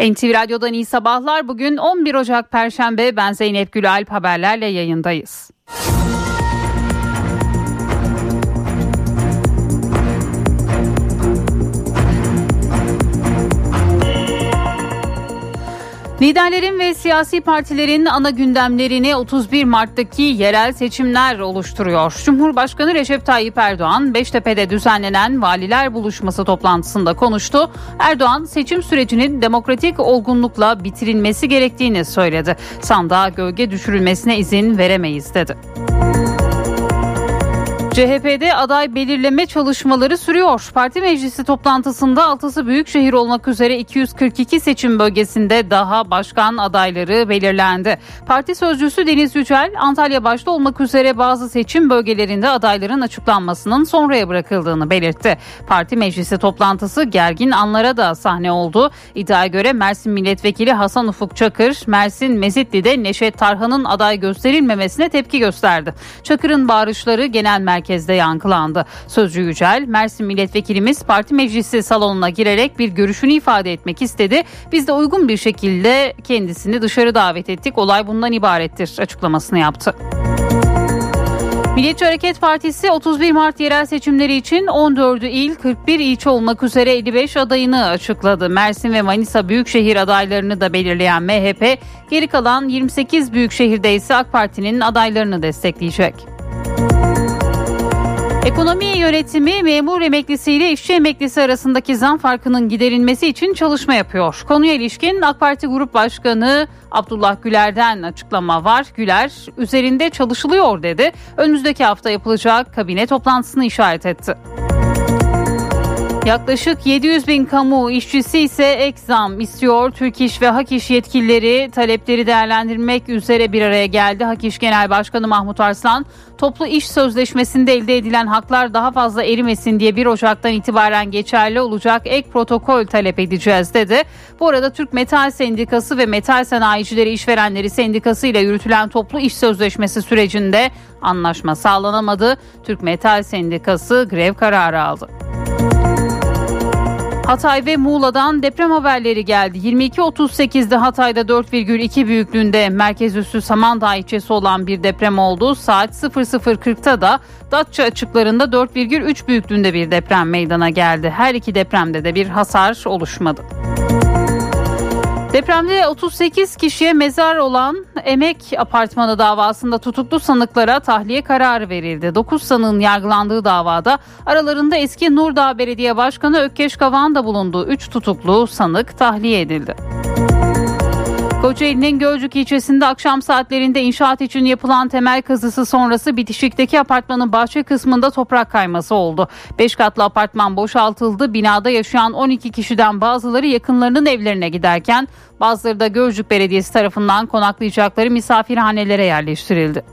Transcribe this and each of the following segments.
NTV Radyo'dan iyi sabahlar. Bugün 11 Ocak Perşembe. Ben Zeynep Gülalp haberlerle yayındayız. Liderlerin ve siyasi partilerin ana gündemlerini 31 Mart'taki yerel seçimler oluşturuyor. Cumhurbaşkanı Recep Tayyip Erdoğan Beştepe'de düzenlenen valiler buluşması toplantısında konuştu. Erdoğan seçim sürecinin demokratik olgunlukla bitirilmesi gerektiğini söyledi. Sandığa gölge düşürülmesine izin veremeyiz dedi. CHP'de aday belirleme çalışmaları sürüyor. Parti meclisi toplantısında altısı büyük şehir olmak üzere 242 seçim bölgesinde daha başkan adayları belirlendi. Parti sözcüsü Deniz Yücel, Antalya başta olmak üzere bazı seçim bölgelerinde adayların açıklanmasının sonraya bırakıldığını belirtti. Parti meclisi toplantısı gergin anlara da sahne oldu. İddiaya göre Mersin Milletvekili Hasan Ufuk Çakır, Mersin Mezitli'de Neşet Tarhan'ın aday gösterilmemesine tepki gösterdi. Çakır'ın bağırışları genel merkez merkezde yankılandı. Sözcü Yücel, Mersin milletvekilimiz parti meclisi salonuna girerek bir görüşünü ifade etmek istedi. Biz de uygun bir şekilde kendisini dışarı davet ettik. Olay bundan ibarettir açıklamasını yaptı. Milliyetçi Hareket Partisi 31 Mart yerel seçimleri için 14 il 41 ilçe olmak üzere 55 adayını açıkladı. Mersin ve Manisa büyükşehir adaylarını da belirleyen MHP geri kalan 28 büyükşehirde ise AK Parti'nin adaylarını destekleyecek. Ekonomi yönetimi memur emeklisi ile işçi emeklisi arasındaki zam farkının giderilmesi için çalışma yapıyor. Konuya ilişkin AK Parti Grup Başkanı Abdullah Güler'den açıklama var. Güler üzerinde çalışılıyor dedi. Önümüzdeki hafta yapılacak kabine toplantısını işaret etti. Yaklaşık 700 bin kamu işçisi ise ek zam istiyor. Türk İş ve Hak İş yetkilileri talepleri değerlendirmek üzere bir araya geldi. Hak İş Genel Başkanı Mahmut Arslan, toplu iş sözleşmesinde elde edilen haklar daha fazla erimesin diye 1 Ocak'tan itibaren geçerli olacak ek protokol talep edeceğiz dedi. Bu arada Türk Metal Sendikası ve Metal Sanayicileri İşverenleri Sendikası ile yürütülen toplu iş sözleşmesi sürecinde anlaşma sağlanamadı. Türk Metal Sendikası grev kararı aldı. Hatay ve Muğla'dan deprem haberleri geldi. 22.38'de Hatay'da 4,2 büyüklüğünde merkez üssü Samandağ ilçesi olan bir deprem oldu. Saat 00.40'ta da Datça açıklarında 4,3 büyüklüğünde bir deprem meydana geldi. Her iki depremde de bir hasar oluşmadı. Depremde 38 kişiye mezar olan Emek Apartmanı davasında tutuklu sanıklara tahliye kararı verildi. 9 sanığın yargılandığı davada aralarında eski Nurdağ Belediye Başkanı Ökkeş Kavağ'ın da bulunduğu 3 tutuklu sanık tahliye edildi. Kocaeli'nin Gölcük ilçesinde akşam saatlerinde inşaat için yapılan temel kazısı sonrası bitişikteki apartmanın bahçe kısmında toprak kayması oldu. 5 katlı apartman boşaltıldı. Binada yaşayan 12 kişiden bazıları yakınlarının evlerine giderken bazıları da Gölcük Belediyesi tarafından konaklayacakları misafirhanelere yerleştirildi.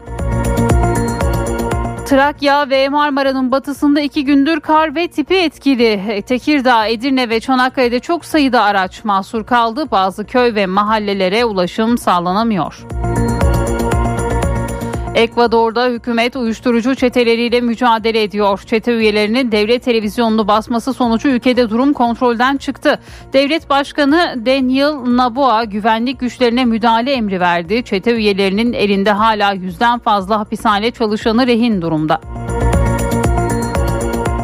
Trakya ve Marmara'nın batısında iki gündür kar ve tipi etkili. Tekirdağ, Edirne ve Çanakkale'de çok sayıda araç mahsur kaldı. Bazı köy ve mahallelere ulaşım sağlanamıyor. Ekvador'da hükümet uyuşturucu çeteleriyle mücadele ediyor. Çete üyelerinin devlet televizyonunu basması sonucu ülkede durum kontrolden çıktı. Devlet Başkanı Daniel Naboa güvenlik güçlerine müdahale emri verdi. Çete üyelerinin elinde hala yüzden fazla hapishane çalışanı rehin durumda.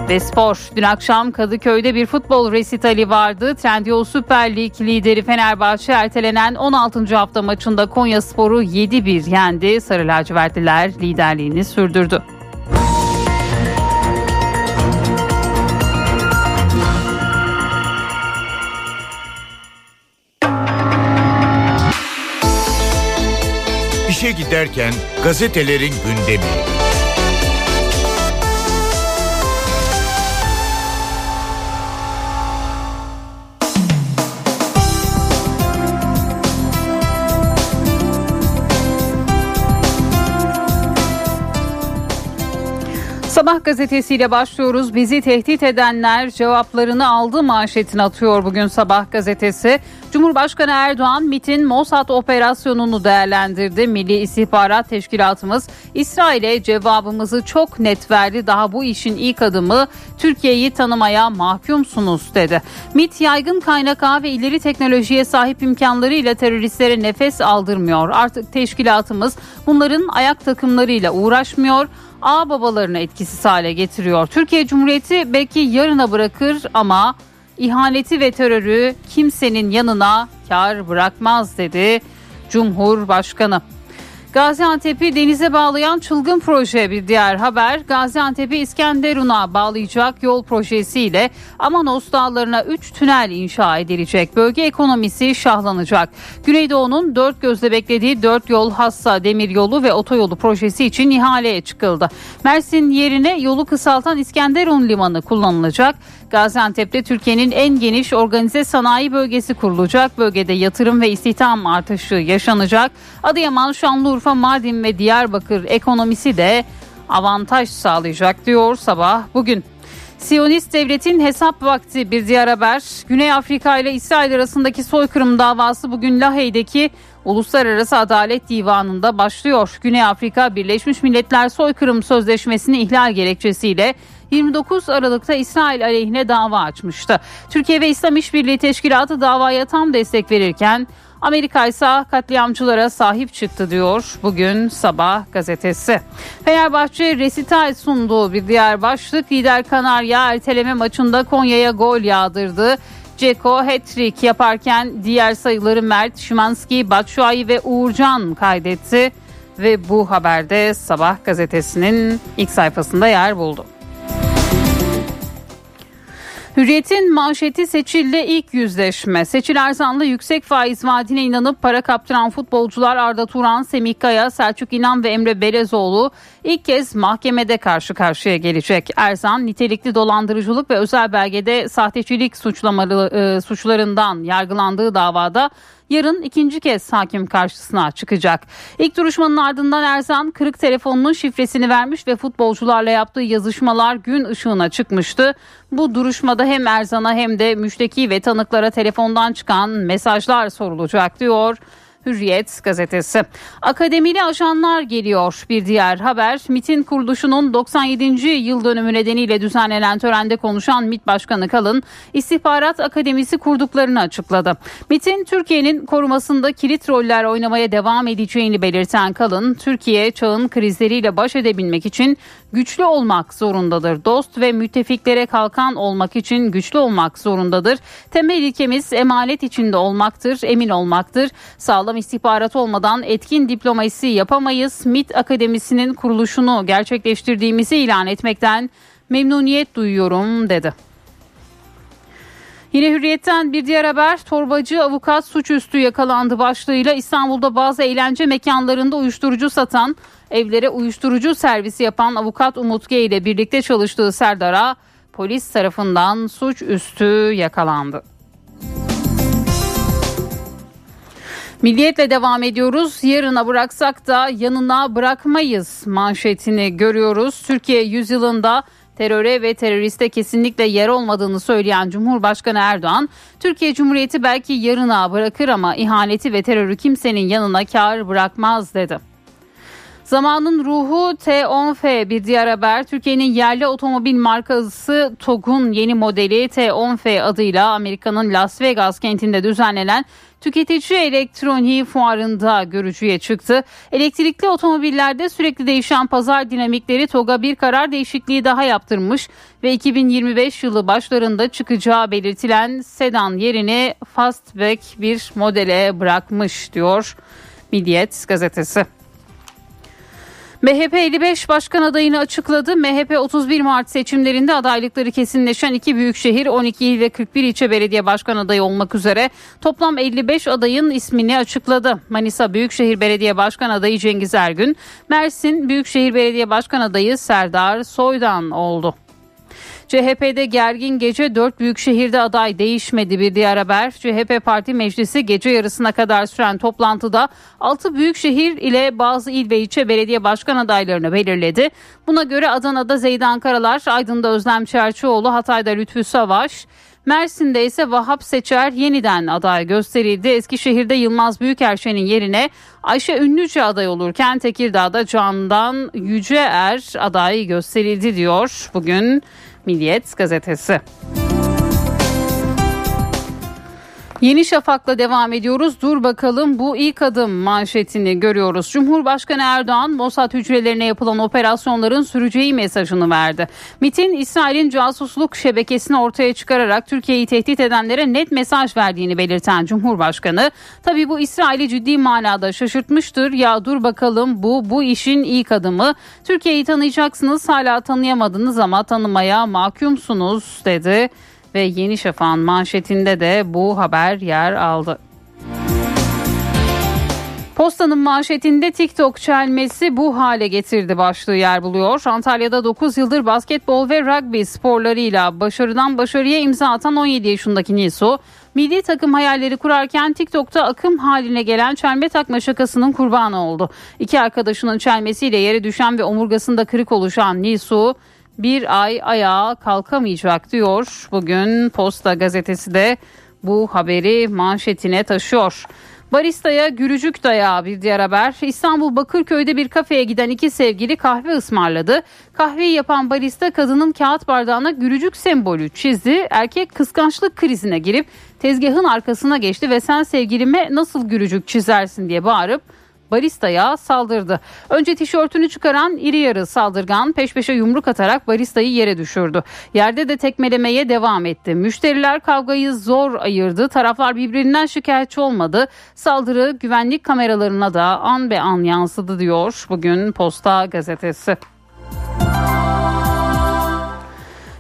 Ve spor. Dün akşam Kadıköy'de bir futbol resitali vardı. Trendyol Süper Lig lideri Fenerbahçe ertelenen 16. hafta maçında Konya Sporu 7-1 yendi. Sarı lacivertliler liderliğini sürdürdü. İşe giderken gazetelerin gündemi. Sabah gazetesiyle başlıyoruz. Bizi tehdit edenler cevaplarını aldı manşetini atıyor bugün Sabah gazetesi. Cumhurbaşkanı Erdoğan MIT'in Mossad operasyonunu değerlendirdi. Milli İstihbarat Teşkilatımız İsrail'e cevabımızı çok net verdi. Daha bu işin ilk adımı Türkiye'yi tanımaya mahkumsunuz dedi. MIT yaygın kaynak ağ ve ileri teknolojiye sahip imkanlarıyla teröristlere nefes aldırmıyor. Artık teşkilatımız bunların ayak takımlarıyla uğraşmıyor ağ babalarını etkisiz hale getiriyor. Türkiye Cumhuriyeti belki yarına bırakır ama ihaneti ve terörü kimsenin yanına kar bırakmaz dedi Cumhurbaşkanı. Gaziantep'i denize bağlayan çılgın proje bir diğer haber. Gaziantep'i İskenderun'a bağlayacak yol projesiyle Amanos dağlarına 3 tünel inşa edilecek. Bölge ekonomisi şahlanacak. Güneydoğu'nun dört gözle beklediği dört yol hassa demir yolu ve otoyolu projesi için ihaleye çıkıldı. Mersin yerine yolu kısaltan İskenderun limanı kullanılacak. Gaziantep'te Türkiye'nin en geniş organize sanayi bölgesi kurulacak. Bölgede yatırım ve istihdam artışı yaşanacak. Adıyaman, Şanlıurfa, Mardin ve Diyarbakır ekonomisi de avantaj sağlayacak diyor sabah bugün. Siyonist devletin hesap vakti bir diğer haber. Güney Afrika ile İsrail arasındaki soykırım davası bugün Lahey'deki Uluslararası Adalet Divanı'nda başlıyor. Güney Afrika Birleşmiş Milletler Soykırım Sözleşmesi'ni ihlal gerekçesiyle 29 Aralık'ta İsrail aleyhine dava açmıştı. Türkiye ve İslam İşbirliği Teşkilatı davaya tam destek verirken Amerika ise katliamcılara sahip çıktı diyor bugün sabah gazetesi. Fenerbahçe resital sunduğu bir diğer başlık lider Kanarya erteleme maçında Konya'ya gol yağdırdı. Ceko hat-trick yaparken diğer sayıları Mert, Şimanski, Batshuayi ve Uğurcan kaydetti ve bu haberde Sabah gazetesinin ilk sayfasında yer buldu. Hürriyet'in manşeti seçildi ilk yüzleşme. Seçil Erzan'la yüksek faiz vaadine inanıp para kaptıran futbolcular Arda Turan, Semih Kaya, Selçuk İnan ve Emre Belezoğlu ilk kez mahkemede karşı karşıya gelecek. Erzan nitelikli dolandırıcılık ve özel belgede sahtecilik suçlamalı, e, suçlarından yargılandığı davada yarın ikinci kez hakim karşısına çıkacak. İlk duruşmanın ardından Erzan kırık telefonunun şifresini vermiş ve futbolcularla yaptığı yazışmalar gün ışığına çıkmıştı. Bu duruşmada hem Erzan'a hem de müşteki ve tanıklara telefondan çıkan mesajlar sorulacak diyor. Hürriyet gazetesi. Akademili ajanlar geliyor. Bir diğer haber MIT'in kuruluşunun 97. yıl dönümü nedeniyle düzenlenen törende konuşan MIT Başkanı Kalın istihbarat akademisi kurduklarını açıkladı. MIT'in Türkiye'nin korumasında kilit roller oynamaya devam edeceğini belirten Kalın, Türkiye çağın krizleriyle baş edebilmek için güçlü olmak zorundadır. Dost ve müttefiklere kalkan olmak için güçlü olmak zorundadır. Temel ilkemiz emanet içinde olmaktır, emin olmaktır. Sağlam istihbarat olmadan etkin diplomasi yapamayız. MIT Akademisi'nin kuruluşunu gerçekleştirdiğimizi ilan etmekten memnuniyet duyuyorum dedi. Yine hürriyetten bir diğer haber torbacı avukat suçüstü yakalandı başlığıyla İstanbul'da bazı eğlence mekanlarında uyuşturucu satan evlere uyuşturucu servisi yapan avukat Umut G ile birlikte çalıştığı Serdar'a polis tarafından suçüstü yakalandı. Milliyetle devam ediyoruz. Yarına bıraksak da yanına bırakmayız manşetini görüyoruz. Türkiye yüzyılında teröre ve teröriste kesinlikle yer olmadığını söyleyen Cumhurbaşkanı Erdoğan, Türkiye Cumhuriyeti belki yarına bırakır ama ihaneti ve terörü kimsenin yanına kar bırakmaz dedi. Zamanın ruhu T10F bir diğer haber. Türkiye'nin yerli otomobil markası TOG'un yeni modeli T10F adıyla Amerika'nın Las Vegas kentinde düzenlenen tüketici elektroniği fuarında görücüye çıktı. Elektrikli otomobillerde sürekli değişen pazar dinamikleri TOG'a bir karar değişikliği daha yaptırmış ve 2025 yılı başlarında çıkacağı belirtilen sedan yerini fastback bir modele bırakmış diyor Milliyet gazetesi. MHP 55 başkan adayını açıkladı. MHP 31 Mart seçimlerinde adaylıkları kesinleşen iki büyükşehir 12 il ve 41 ilçe belediye başkan adayı olmak üzere toplam 55 adayın ismini açıkladı. Manisa Büyükşehir Belediye Başkan adayı Cengiz Ergün, Mersin Büyükşehir Belediye Başkan adayı Serdar Soydan oldu. CHP'de gergin gece 4 büyük şehirde aday değişmedi bir diğer haber. CHP Parti Meclisi gece yarısına kadar süren toplantıda 6 büyük şehir ile bazı il ve ilçe belediye başkan adaylarını belirledi. Buna göre Adana'da Zeydan Karalar, Aydın'da Özlem Çerçioğlu, Hatay'da Lütfü Savaş, Mersin'de ise Vahap Seçer yeniden aday gösterildi. Eskişehir'de Yılmaz Büyükerşen'in yerine Ayşe Ünlüce aday olurken Tekirdağ'da Candan Yüceer aday gösterildi diyor bugün Milliyet gazetesi. Yeni Şafak'la devam ediyoruz. Dur bakalım bu ilk adım manşetini görüyoruz. Cumhurbaşkanı Erdoğan Mossad hücrelerine yapılan operasyonların süreceği mesajını verdi. MIT'in İsrail'in casusluk şebekesini ortaya çıkararak Türkiye'yi tehdit edenlere net mesaj verdiğini belirten Cumhurbaşkanı tabi bu İsrail'i ciddi manada şaşırtmıştır. Ya dur bakalım bu bu işin ilk adımı. Türkiye'yi tanıyacaksınız hala tanıyamadınız ama tanımaya mahkumsunuz dedi ve Yeni Şafak'ın manşetinde de bu haber yer aldı. Postanın manşetinde TikTok çelmesi bu hale getirdi başlığı yer buluyor. Antalya'da 9 yıldır basketbol ve rugby sporlarıyla başarıdan başarıya imza atan 17 yaşındaki Nisu, milli takım hayalleri kurarken TikTok'ta akım haline gelen çelme takma şakasının kurbanı oldu. İki arkadaşının çelmesiyle yere düşen ve omurgasında kırık oluşan Nisu, bir ay ayağa kalkamayacak diyor. Bugün Posta gazetesi de bu haberi manşetine taşıyor. Baristaya gülücük dayağı bir diğer haber. İstanbul Bakırköy'de bir kafeye giden iki sevgili kahve ısmarladı. Kahveyi yapan barista kadının kağıt bardağına gülücük sembolü çizdi. Erkek kıskançlık krizine girip tezgahın arkasına geçti ve sen sevgilime nasıl gülücük çizersin diye bağırıp baristaya saldırdı. Önce tişörtünü çıkaran iri yarı saldırgan peş peşe yumruk atarak baristayı yere düşürdü. Yerde de tekmelemeye devam etti. Müşteriler kavgayı zor ayırdı. Taraflar birbirinden şikayetçi olmadı. Saldırı güvenlik kameralarına da an be an yansıdı diyor bugün Posta gazetesi.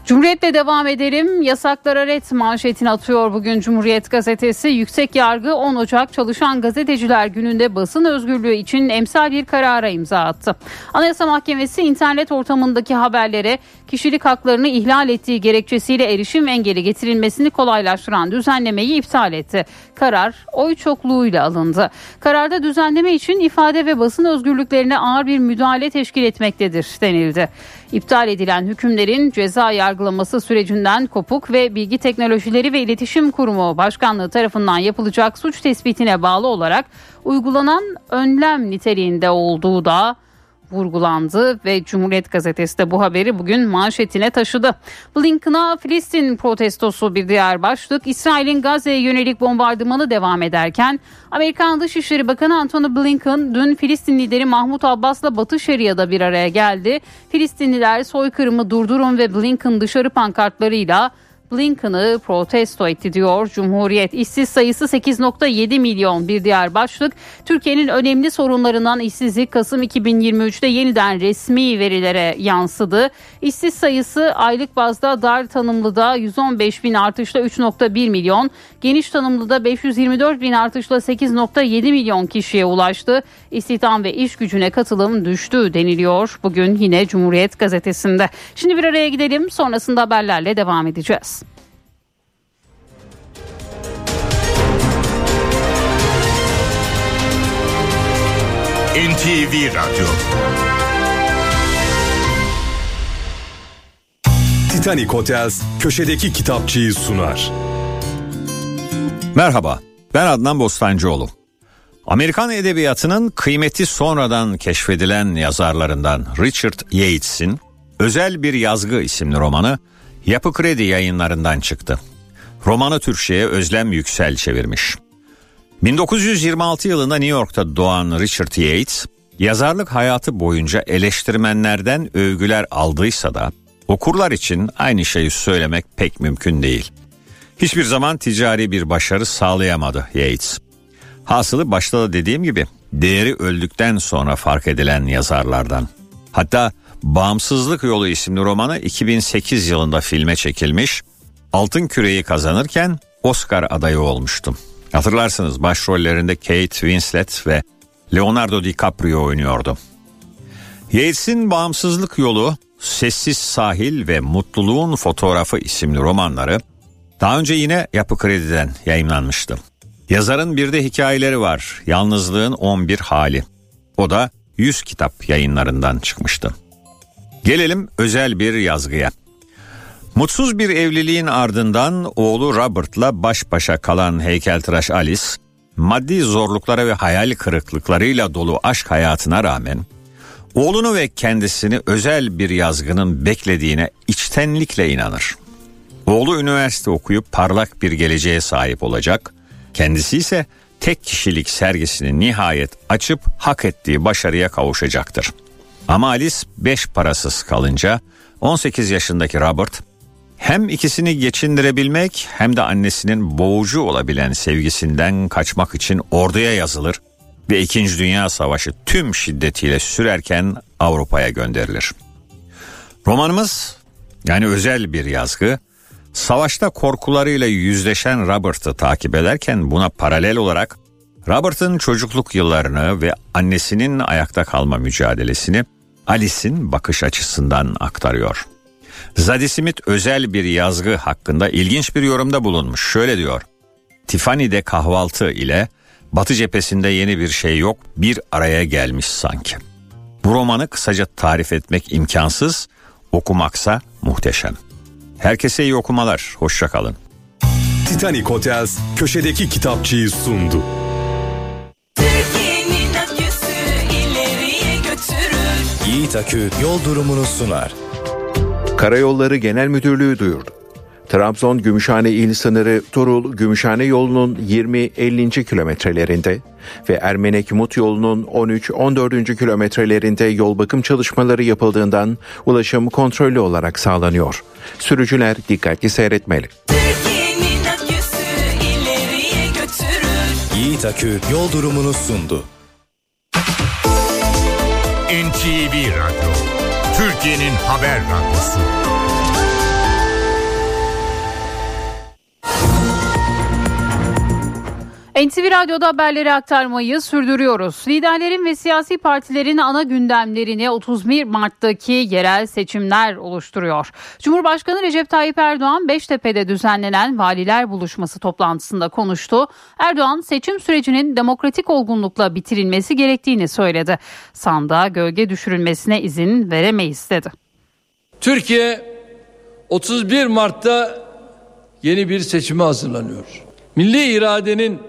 Cumhuriyet'le devam edelim. Yasaklara ret manşetini atıyor bugün Cumhuriyet gazetesi. Yüksek Yargı 10 Ocak Çalışan Gazeteciler Günü'nde basın özgürlüğü için emsal bir karara imza attı. Anayasa Mahkemesi internet ortamındaki haberlere kişilik haklarını ihlal ettiği gerekçesiyle erişim engeli getirilmesini kolaylaştıran düzenlemeyi iptal etti. Karar oy çokluğuyla alındı. Kararda düzenleme için ifade ve basın özgürlüklerine ağır bir müdahale teşkil etmektedir denildi. İptal edilen hükümlerin ceza yargılaması sürecinden kopuk ve Bilgi Teknolojileri ve İletişim Kurumu Başkanlığı tarafından yapılacak suç tespitine bağlı olarak uygulanan önlem niteliğinde olduğu da vurgulandı ve Cumhuriyet Gazetesi de bu haberi bugün manşetine taşıdı. Blinken'a Filistin protestosu bir diğer başlık. İsrail'in Gazze'ye yönelik bombardımanı devam ederken Amerikan Dışişleri Bakanı Antony Blinken dün Filistin lideri Mahmut Abbas'la Batı Şeria'da bir araya geldi. Filistinliler soykırımı durdurun ve Blinken dışarı pankartlarıyla Blinken'ı protesto etti diyor Cumhuriyet. İşsiz sayısı 8.7 milyon bir diğer başlık. Türkiye'nin önemli sorunlarından işsizlik Kasım 2023'te yeniden resmi verilere yansıdı. İşsiz sayısı aylık bazda dar tanımlıda 115 bin artışla 3.1 milyon, geniş tanımlıda 524 bin artışla 8.7 milyon kişiye ulaştı. İstihdam ve iş gücüne katılım düştü deniliyor bugün yine Cumhuriyet gazetesinde. Şimdi bir araya gidelim sonrasında haberlerle devam edeceğiz. NTV Radyo Titanic Hotels köşedeki kitapçıyı sunar. Merhaba, ben Adnan Bostancıoğlu. Amerikan edebiyatının kıymeti sonradan keşfedilen yazarlarından Richard Yates'in Özel Bir Yazgı isimli romanı Yapı Kredi yayınlarından çıktı. Romanı Türkçe'ye Özlem Yüksel çevirmiş. 1926 yılında New York'ta doğan Richard Yates, yazarlık hayatı boyunca eleştirmenlerden övgüler aldıysa da okurlar için aynı şeyi söylemek pek mümkün değil. Hiçbir zaman ticari bir başarı sağlayamadı Yates. Hasılı başta da dediğim gibi değeri öldükten sonra fark edilen yazarlardan. Hatta Bağımsızlık Yolu isimli romanı 2008 yılında filme çekilmiş, Altın Küreyi kazanırken Oscar adayı olmuştum. Hatırlarsınız başrollerinde Kate Winslet ve Leonardo DiCaprio oynuyordu. Yates'in Bağımsızlık Yolu Sessiz Sahil ve Mutluluğun Fotoğrafı isimli romanları daha önce yine Yapı Kredi'den yayınlanmıştı. Yazarın bir de hikayeleri var. Yalnızlığın 11 hali. O da 100 kitap yayınlarından çıkmıştı. Gelelim özel bir yazgıya. Mutsuz bir evliliğin ardından oğlu Robert'la baş başa kalan heykeltıraş Alice, maddi zorluklara ve hayal kırıklıklarıyla dolu aşk hayatına rağmen oğlunu ve kendisini özel bir yazgının beklediğine içtenlikle inanır. Oğlu üniversite okuyup parlak bir geleceğe sahip olacak, kendisi ise tek kişilik sergisini nihayet açıp hak ettiği başarıya kavuşacaktır. Ama Alice beş parasız kalınca 18 yaşındaki Robert hem ikisini geçindirebilmek hem de annesinin boğucu olabilen sevgisinden kaçmak için orduya yazılır ve 2. Dünya Savaşı tüm şiddetiyle sürerken Avrupa'ya gönderilir. Romanımız yani özel bir yazgı savaşta korkularıyla yüzleşen Robert'ı takip ederken buna paralel olarak Robert'ın çocukluk yıllarını ve annesinin ayakta kalma mücadelesini Alice'in bakış açısından aktarıyor. Zadie Smith özel bir yazgı hakkında ilginç bir yorumda bulunmuş. Şöyle diyor. Tiffany'de kahvaltı ile Batı cephesinde yeni bir şey yok, bir araya gelmiş sanki. Bu romanı kısaca tarif etmek imkansız, okumaksa muhteşem. Herkese iyi okumalar, hoşçakalın. Titanic Hotels köşedeki kitapçıyı sundu. Yiğit Akü yol durumunu sunar. Karayolları Genel Müdürlüğü duyurdu. Trabzon Gümüşhane il sınırı Turul Gümüşhane yolunun 20-50. kilometrelerinde ve Ermenek Mut yolunun 13-14. kilometrelerinde yol bakım çalışmaları yapıldığından ulaşım kontrollü olarak sağlanıyor. Sürücüler dikkatli seyretmeli. Yiğit Akü yol durumunu sundu. NTV Radyo, Türkiye'nin haber radyosu. NTV Radyo'da haberleri aktarmayı sürdürüyoruz. Liderlerin ve siyasi partilerin ana gündemlerini 31 Mart'taki yerel seçimler oluşturuyor. Cumhurbaşkanı Recep Tayyip Erdoğan Beştepe'de düzenlenen valiler buluşması toplantısında konuştu. Erdoğan seçim sürecinin demokratik olgunlukla bitirilmesi gerektiğini söyledi. Sandığa gölge düşürülmesine izin veremeyiz dedi. Türkiye 31 Mart'ta yeni bir seçime hazırlanıyor. Milli iradenin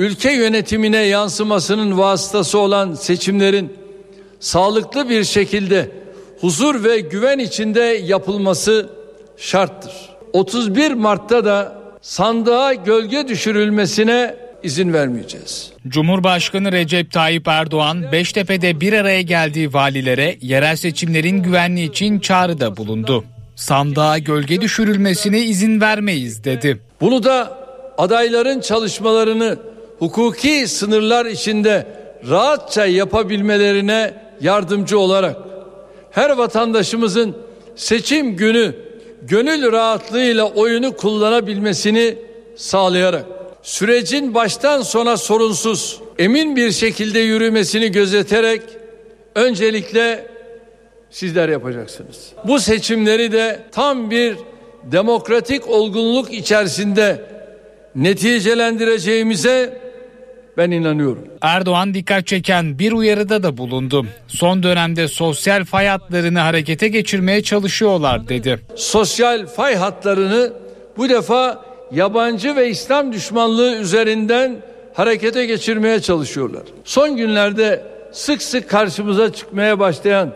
ülke yönetimine yansımasının vasıtası olan seçimlerin sağlıklı bir şekilde huzur ve güven içinde yapılması şarttır. 31 Mart'ta da sandığa gölge düşürülmesine izin vermeyeceğiz. Cumhurbaşkanı Recep Tayyip Erdoğan Beştepe'de bir araya geldiği valilere yerel seçimlerin güvenliği için çağrıda bulundu. Sandığa gölge düşürülmesine izin vermeyiz dedi. Bunu da adayların çalışmalarını hukuki sınırlar içinde rahatça yapabilmelerine yardımcı olarak her vatandaşımızın seçim günü gönül rahatlığıyla oyunu kullanabilmesini sağlayarak sürecin baştan sona sorunsuz, emin bir şekilde yürümesini gözeterek öncelikle sizler yapacaksınız. Bu seçimleri de tam bir demokratik olgunluk içerisinde neticelendireceğimize ben inanıyorum. Erdoğan dikkat çeken bir uyarıda da bulundu. Son dönemde sosyal fay hatlarını harekete geçirmeye çalışıyorlar dedi. Sosyal fay hatlarını bu defa yabancı ve İslam düşmanlığı üzerinden harekete geçirmeye çalışıyorlar. Son günlerde sık sık karşımıza çıkmaya başlayan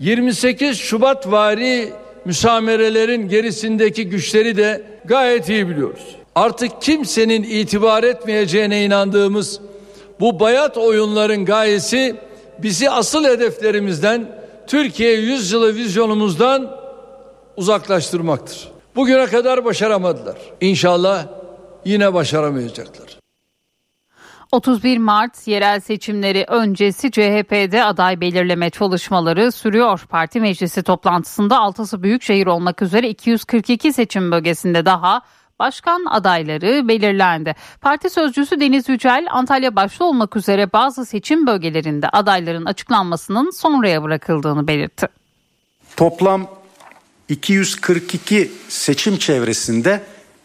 28 Şubat vari müsamerelerin gerisindeki güçleri de gayet iyi biliyoruz. Artık kimsenin itibar etmeyeceğine inandığımız bu bayat oyunların gayesi bizi asıl hedeflerimizden Türkiye yüzyılı vizyonumuzdan uzaklaştırmaktır. Bugüne kadar başaramadılar. İnşallah yine başaramayacaklar. 31 Mart yerel seçimleri öncesi CHP'de aday belirleme çalışmaları sürüyor. Parti meclisi toplantısında altısı büyükşehir olmak üzere 242 seçim bölgesinde daha başkan adayları belirlendi. Parti sözcüsü Deniz Yücel Antalya başta olmak üzere bazı seçim bölgelerinde adayların açıklanmasının sonraya bırakıldığını belirtti. Toplam 242 seçim çevresinde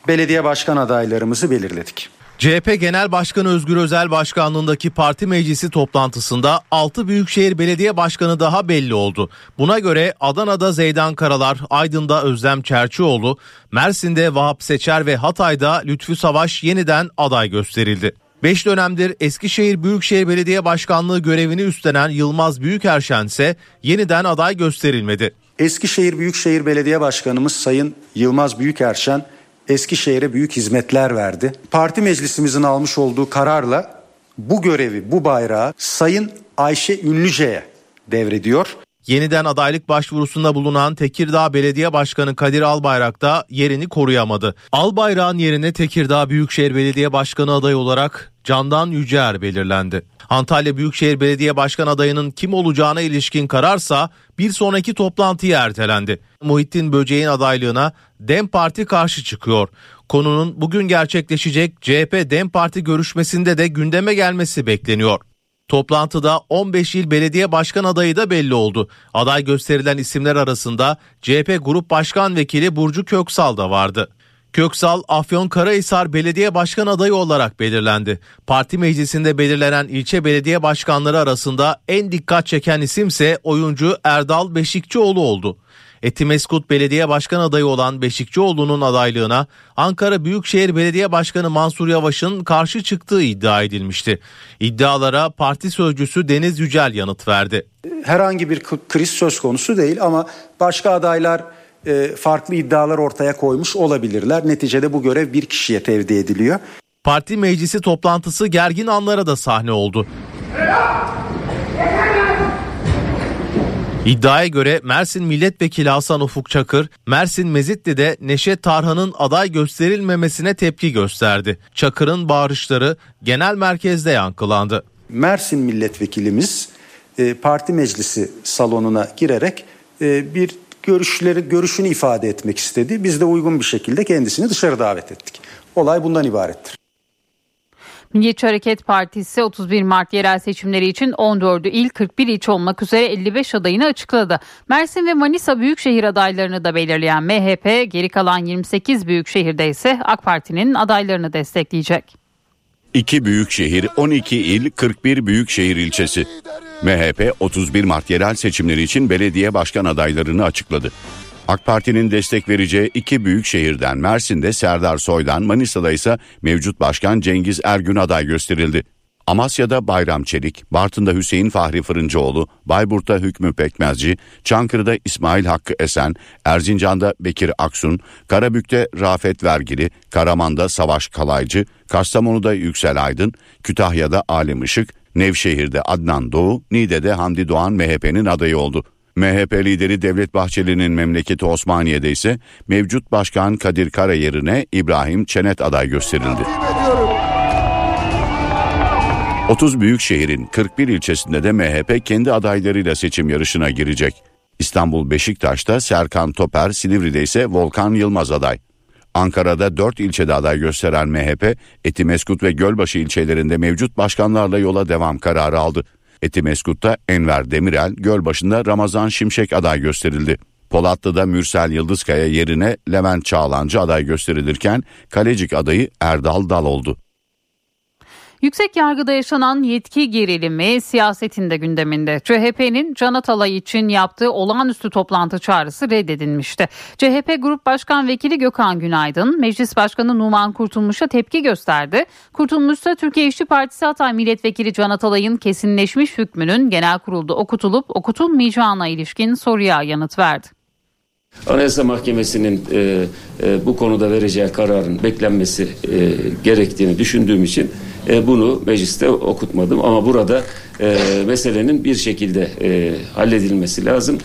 belediye başkan adaylarımızı belirledik. CHP Genel Başkanı Özgür Özel başkanlığındaki parti meclisi toplantısında 6 Büyükşehir Belediye Başkanı daha belli oldu. Buna göre Adana'da Zeydan Karalar, Aydın'da Özlem Çerçioğlu, Mersin'de Vahap Seçer ve Hatay'da Lütfü Savaş yeniden aday gösterildi. 5 dönemdir Eskişehir Büyükşehir Belediye Başkanlığı görevini üstlenen Yılmaz Büyükerşen ise yeniden aday gösterilmedi. Eskişehir Büyükşehir Belediye Başkanımız Sayın Yılmaz Büyükerşen Eskişehir'e büyük hizmetler verdi. Parti meclisimizin almış olduğu kararla bu görevi, bu bayrağı Sayın Ayşe Ünlüce'ye devrediyor. Yeniden adaylık başvurusunda bulunan Tekirdağ Belediye Başkanı Kadir Albayrak da yerini koruyamadı. Albayrak'ın yerine Tekirdağ Büyükşehir Belediye Başkanı adayı olarak Candan Yüceer belirlendi. Antalya Büyükşehir Belediye Başkan adayının kim olacağına ilişkin kararsa bir sonraki toplantıya ertelendi. Muhittin Böceğin adaylığına DEM Parti karşı çıkıyor. Konunun bugün gerçekleşecek CHP DEM Parti görüşmesinde de gündeme gelmesi bekleniyor. Toplantıda 15 il belediye başkan adayı da belli oldu. Aday gösterilen isimler arasında CHP Grup Başkan Vekili Burcu Köksal da vardı. Köksal Afyonkarahisar Belediye Başkan adayı olarak belirlendi. Parti meclisinde belirlenen ilçe belediye başkanları arasında en dikkat çeken isimse oyuncu Erdal Beşikçioğlu oldu. Etimeskut Belediye Başkan adayı olan Beşikçioğlu'nun adaylığına Ankara Büyükşehir Belediye Başkanı Mansur Yavaş'ın karşı çıktığı iddia edilmişti. İddialara parti sözcüsü Deniz Yücel yanıt verdi. Herhangi bir kriz söz konusu değil ama başka adaylar farklı iddialar ortaya koymuş olabilirler. Neticede bu görev bir kişiye tevdi ediliyor. Parti meclisi toplantısı gergin anlara da sahne oldu. İddiaya göre Mersin Milletvekili Hasan Ufuk Çakır, Mersin Mezitli'de Neşet Tarhan'ın aday gösterilmemesine tepki gösterdi. Çakır'ın bağırışları genel merkezde yankılandı. Mersin milletvekilimiz e, parti meclisi salonuna girerek e, bir görüşleri görüşünü ifade etmek istedi. Biz de uygun bir şekilde kendisini dışarı davet ettik. Olay bundan ibarettir. Milliyetçi Hareket Partisi 31 Mart yerel seçimleri için 14'ü il 41 ilçe olmak üzere 55 adayını açıkladı. Mersin ve Manisa büyükşehir adaylarını da belirleyen MHP geri kalan 28 büyükşehirde ise AK Parti'nin adaylarını destekleyecek. 2 büyük şehir, 12 il, 41 büyük şehir ilçesi. MHP 31 Mart yerel seçimleri için belediye başkan adaylarını açıkladı. AK Parti'nin destek vereceği iki büyük şehirden Mersin'de Serdar Soy'dan, Manisa'da ise mevcut başkan Cengiz Ergün aday gösterildi. Amasya'da Bayram Çelik, Bartın'da Hüseyin Fahri Fırıncıoğlu, Bayburt'ta Hükmü Pekmezci, Çankırı'da İsmail Hakkı Esen, Erzincan'da Bekir Aksun, Karabük'te Rafet Vergili, Karaman'da Savaş Kalaycı, Kastamonu'da Yüksel Aydın, Kütahya'da Alim Işık, Nevşehir'de Adnan Doğu, Niğde'de Hamdi Doğan MHP'nin adayı oldu. MHP lideri Devlet Bahçeli'nin memleketi Osmaniye'de ise mevcut başkan Kadir Kara yerine İbrahim Çenet aday gösterildi. 30 büyük şehrin 41 ilçesinde de MHP kendi adaylarıyla seçim yarışına girecek. İstanbul Beşiktaş'ta Serkan Toper, Silivri'de ise Volkan Yılmaz aday. Ankara'da 4 ilçede aday gösteren MHP, Etimeskut ve Gölbaşı ilçelerinde mevcut başkanlarla yola devam kararı aldı. Etimeskut'ta Enver Demirel, Gölbaşı'nda Ramazan Şimşek aday gösterildi. Polatlı'da Mürsel Yıldızkaya yerine Levent Çağlancı aday gösterilirken Kalecik adayı Erdal Dal oldu. Yüksek yargıda yaşanan yetki gerilimi siyasetin de gündeminde. CHP'nin Can Atalay için yaptığı olağanüstü toplantı çağrısı reddedilmişti. CHP Grup Başkan Vekili Gökhan Günaydın, Meclis Başkanı Numan Kurtulmuş'a tepki gösterdi. Kurtulmuş ise Türkiye İşçi Partisi Hatay Milletvekili Can Atalay'ın kesinleşmiş hükmünün genel kurulda okutulup okutulmayacağına ilişkin soruya yanıt verdi. Anayasa Mahkemesi'nin e, e, bu konuda vereceği kararın beklenmesi e, gerektiğini düşündüğüm için e, bunu mecliste okutmadım. Ama burada e, meselenin bir şekilde e, halledilmesi lazım.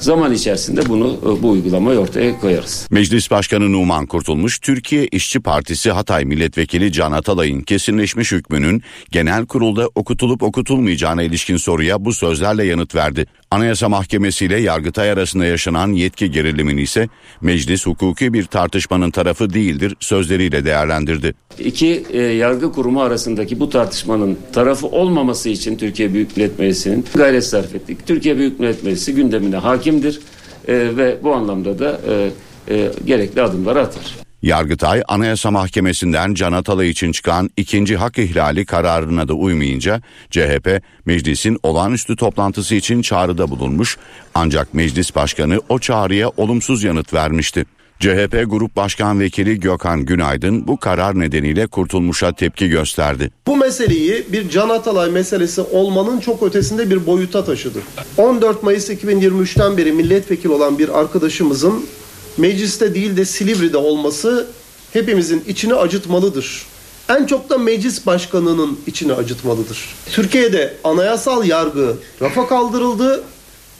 Zaman içerisinde bunu e, bu uygulamayı ortaya koyarız. Meclis Başkanı Numan Kurtulmuş, Türkiye İşçi Partisi Hatay Milletvekili Can Atalay'ın kesinleşmiş hükmünün genel kurulda okutulup okutulmayacağına ilişkin soruya bu sözlerle yanıt verdi. Anayasa Mahkemesi ile Yargıtay arasında yaşanan yetki gerilimini ise meclis hukuki bir tartışmanın tarafı değildir sözleriyle değerlendirdi. İki e, yargı kurumu arasındaki bu tartışmanın tarafı olmaması için Türkiye Büyük Millet Meclisi'nin gayret sarf ettik. Türkiye Büyük Millet Meclisi gündemine hakimdir. e, ve bu anlamda da e, e, gerekli adımları atar. Yargıtay Anayasa Mahkemesi'nden Can Atalay için çıkan ikinci hak ihlali kararına da uymayınca CHP meclisin olağanüstü toplantısı için çağrıda bulunmuş ancak meclis başkanı o çağrıya olumsuz yanıt vermişti. CHP Grup Başkan Vekili Gökhan Günaydın bu karar nedeniyle kurtulmuşa tepki gösterdi. Bu meseleyi bir Can Atalay meselesi olmanın çok ötesinde bir boyuta taşıdı. 14 Mayıs 2023'ten beri milletvekili olan bir arkadaşımızın mecliste değil de Silivri'de olması hepimizin içini acıtmalıdır. En çok da meclis başkanının içini acıtmalıdır. Türkiye'de anayasal yargı rafa kaldırıldı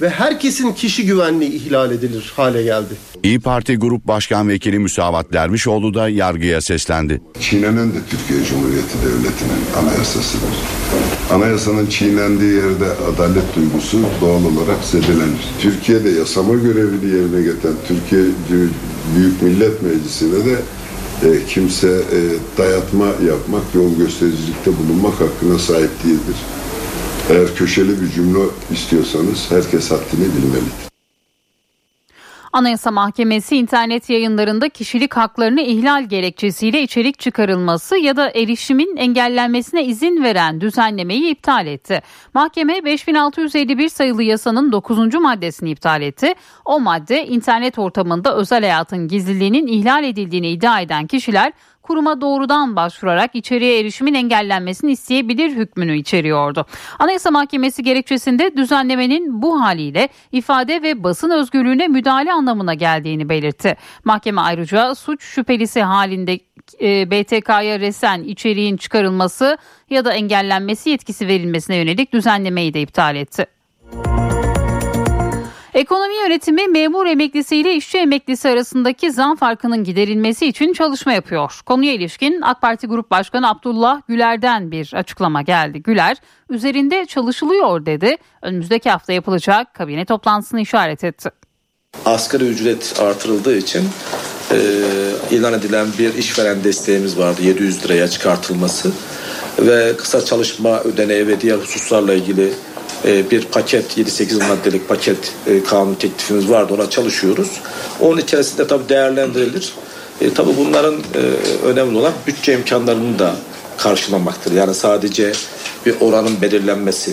ve herkesin kişi güvenliği ihlal edilir hale geldi. İyi Parti Grup Başkan Vekili Müsavat Dervişoğlu da yargıya seslendi. Çiğnenen de Türkiye Cumhuriyeti Devleti'nin anayasasıdır. Anayasanın çiğnendiği yerde adalet duygusu doğal olarak zedelenir. Türkiye'de yasama görevini yerine getiren Türkiye Büyük Millet Meclisi'ne de e, kimse e, dayatma yapmak, yol göstericilikte bulunmak hakkına sahip değildir. Eğer köşeli bir cümle istiyorsanız herkes haddini bilmelidir. Anayasa Mahkemesi internet yayınlarında kişilik haklarını ihlal gerekçesiyle içerik çıkarılması ya da erişimin engellenmesine izin veren düzenlemeyi iptal etti. Mahkeme 5651 sayılı yasanın 9. maddesini iptal etti. O madde internet ortamında özel hayatın gizliliğinin ihlal edildiğini iddia eden kişiler kuruma doğrudan başvurarak içeriye erişimin engellenmesini isteyebilir hükmünü içeriyordu. Anayasa Mahkemesi gerekçesinde düzenlemenin bu haliyle ifade ve basın özgürlüğüne müdahale anlamına geldiğini belirtti. Mahkeme ayrıca suç şüphelisi halinde e, BTK'ya resen içeriğin çıkarılması ya da engellenmesi yetkisi verilmesine yönelik düzenlemeyi de iptal etti. Ekonomi yönetimi memur emeklisi ile işçi emeklisi arasındaki zam farkının giderilmesi için çalışma yapıyor. Konuya ilişkin AK Parti Grup Başkanı Abdullah Güler'den bir açıklama geldi. Güler üzerinde çalışılıyor dedi. Önümüzdeki hafta yapılacak kabine toplantısını işaret etti. Asgari ücret artırıldığı için e, ilan edilen bir işveren desteğimiz vardı 700 liraya çıkartılması ve kısa çalışma ödeneği ve diğer hususlarla ilgili bir paket 7-8 maddelik paket e, kanun teklifimiz vardı ona çalışıyoruz. Onun içerisinde tabii değerlendirilir. E, tabii bunların e, önemli olan bütçe imkanlarını da karşılamaktır. Yani sadece bir oranın belirlenmesi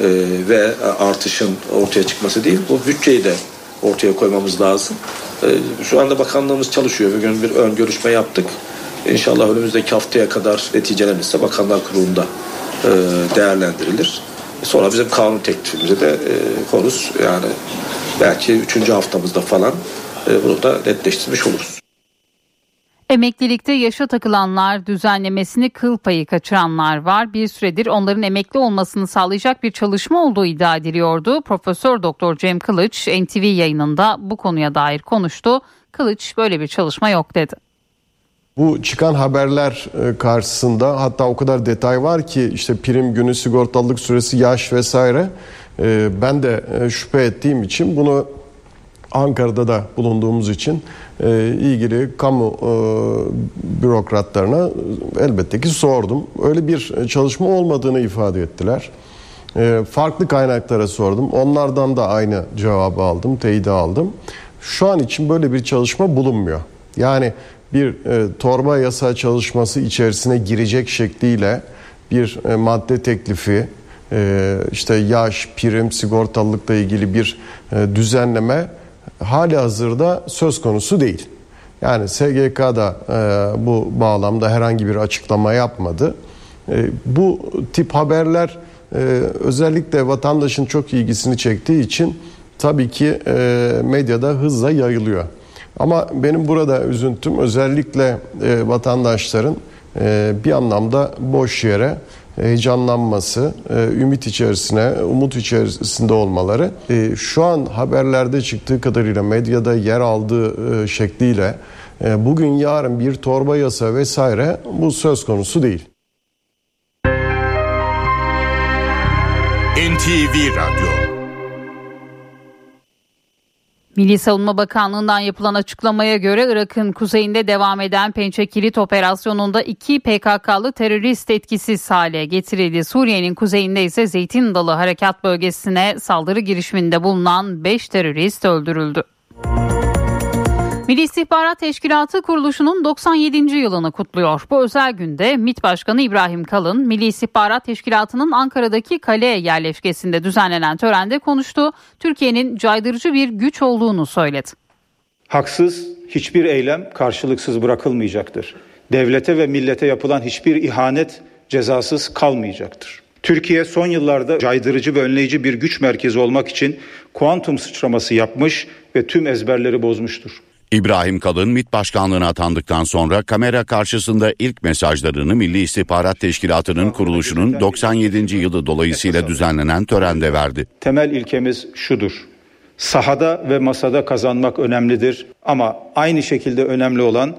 e, ve artışın ortaya çıkması değil bu bütçeyi de ortaya koymamız lazım. E, şu anda bakanlığımız çalışıyor. Bugün bir ön görüşme yaptık. İnşallah önümüzdeki haftaya kadar neticelenirse Bakanlar Kurulu'nda e, değerlendirilir. Sonra bizim kanun teklifimizi de e, koruz. Yani belki üçüncü haftamızda falan e, bunu da netleştirmiş oluruz. Emeklilikte yaşa takılanlar, düzenlemesini kıl payı kaçıranlar var. Bir süredir onların emekli olmasını sağlayacak bir çalışma olduğu iddia ediliyordu. Profesör Doktor Cem Kılıç NTV yayınında bu konuya dair konuştu. Kılıç böyle bir çalışma yok dedi. Bu çıkan haberler e, karşısında hatta o kadar detay var ki işte prim günü sigortalılık süresi yaş vesaire e, ben de e, şüphe ettiğim için bunu Ankara'da da bulunduğumuz için ilgili kamu bürokratlarına elbette ki sordum. Öyle bir çalışma olmadığını ifade ettiler. Farklı kaynaklara sordum. Onlardan da aynı cevabı aldım, teyidi aldım. Şu an için böyle bir çalışma bulunmuyor. Yani bir e, torba yasa çalışması içerisine girecek şekliyle bir e, madde teklifi e, işte yaş, prim, sigortalılıkla ilgili bir e, düzenleme hali hazırda söz konusu değil. Yani SGK da e, bu bağlamda herhangi bir açıklama yapmadı. E, bu tip haberler e, özellikle vatandaşın çok ilgisini çektiği için tabii ki e, medyada hızla yayılıyor. Ama benim burada üzüntüm özellikle e, vatandaşların e, bir anlamda boş yere heyecanlanması, e, ümit içerisine, umut içerisinde olmaları. E, şu an haberlerde çıktığı kadarıyla medyada yer aldığı e, şekliyle bugün yarın bir torba yasa vesaire bu söz konusu değil. NTV Radyo Milli Savunma Bakanlığı'ndan yapılan açıklamaya göre Irak'ın kuzeyinde devam eden Pençe Kilit operasyonunda iki PKK'lı terörist etkisiz hale getirildi. Suriye'nin kuzeyinde ise Zeytin Dalı Harekat Bölgesi'ne saldırı girişiminde bulunan 5 terörist öldürüldü. Milli İstihbarat Teşkilatı kuruluşunun 97. yılını kutluyor. Bu özel günde MİT Başkanı İbrahim Kalın, Milli İstihbarat Teşkilatı'nın Ankara'daki kale yerleşkesinde düzenlenen törende konuştu. Türkiye'nin caydırıcı bir güç olduğunu söyledi. Haksız hiçbir eylem karşılıksız bırakılmayacaktır. Devlete ve millete yapılan hiçbir ihanet cezasız kalmayacaktır. Türkiye son yıllarda caydırıcı ve önleyici bir güç merkezi olmak için kuantum sıçraması yapmış ve tüm ezberleri bozmuştur. İbrahim Kalın MİT başkanlığına atandıktan sonra kamera karşısında ilk mesajlarını Milli İstihbarat Teşkilatı'nın kuruluşunun 97. yılı dolayısıyla düzenlenen törende verdi. Temel ilkemiz şudur. Sahada ve masada kazanmak önemlidir ama aynı şekilde önemli olan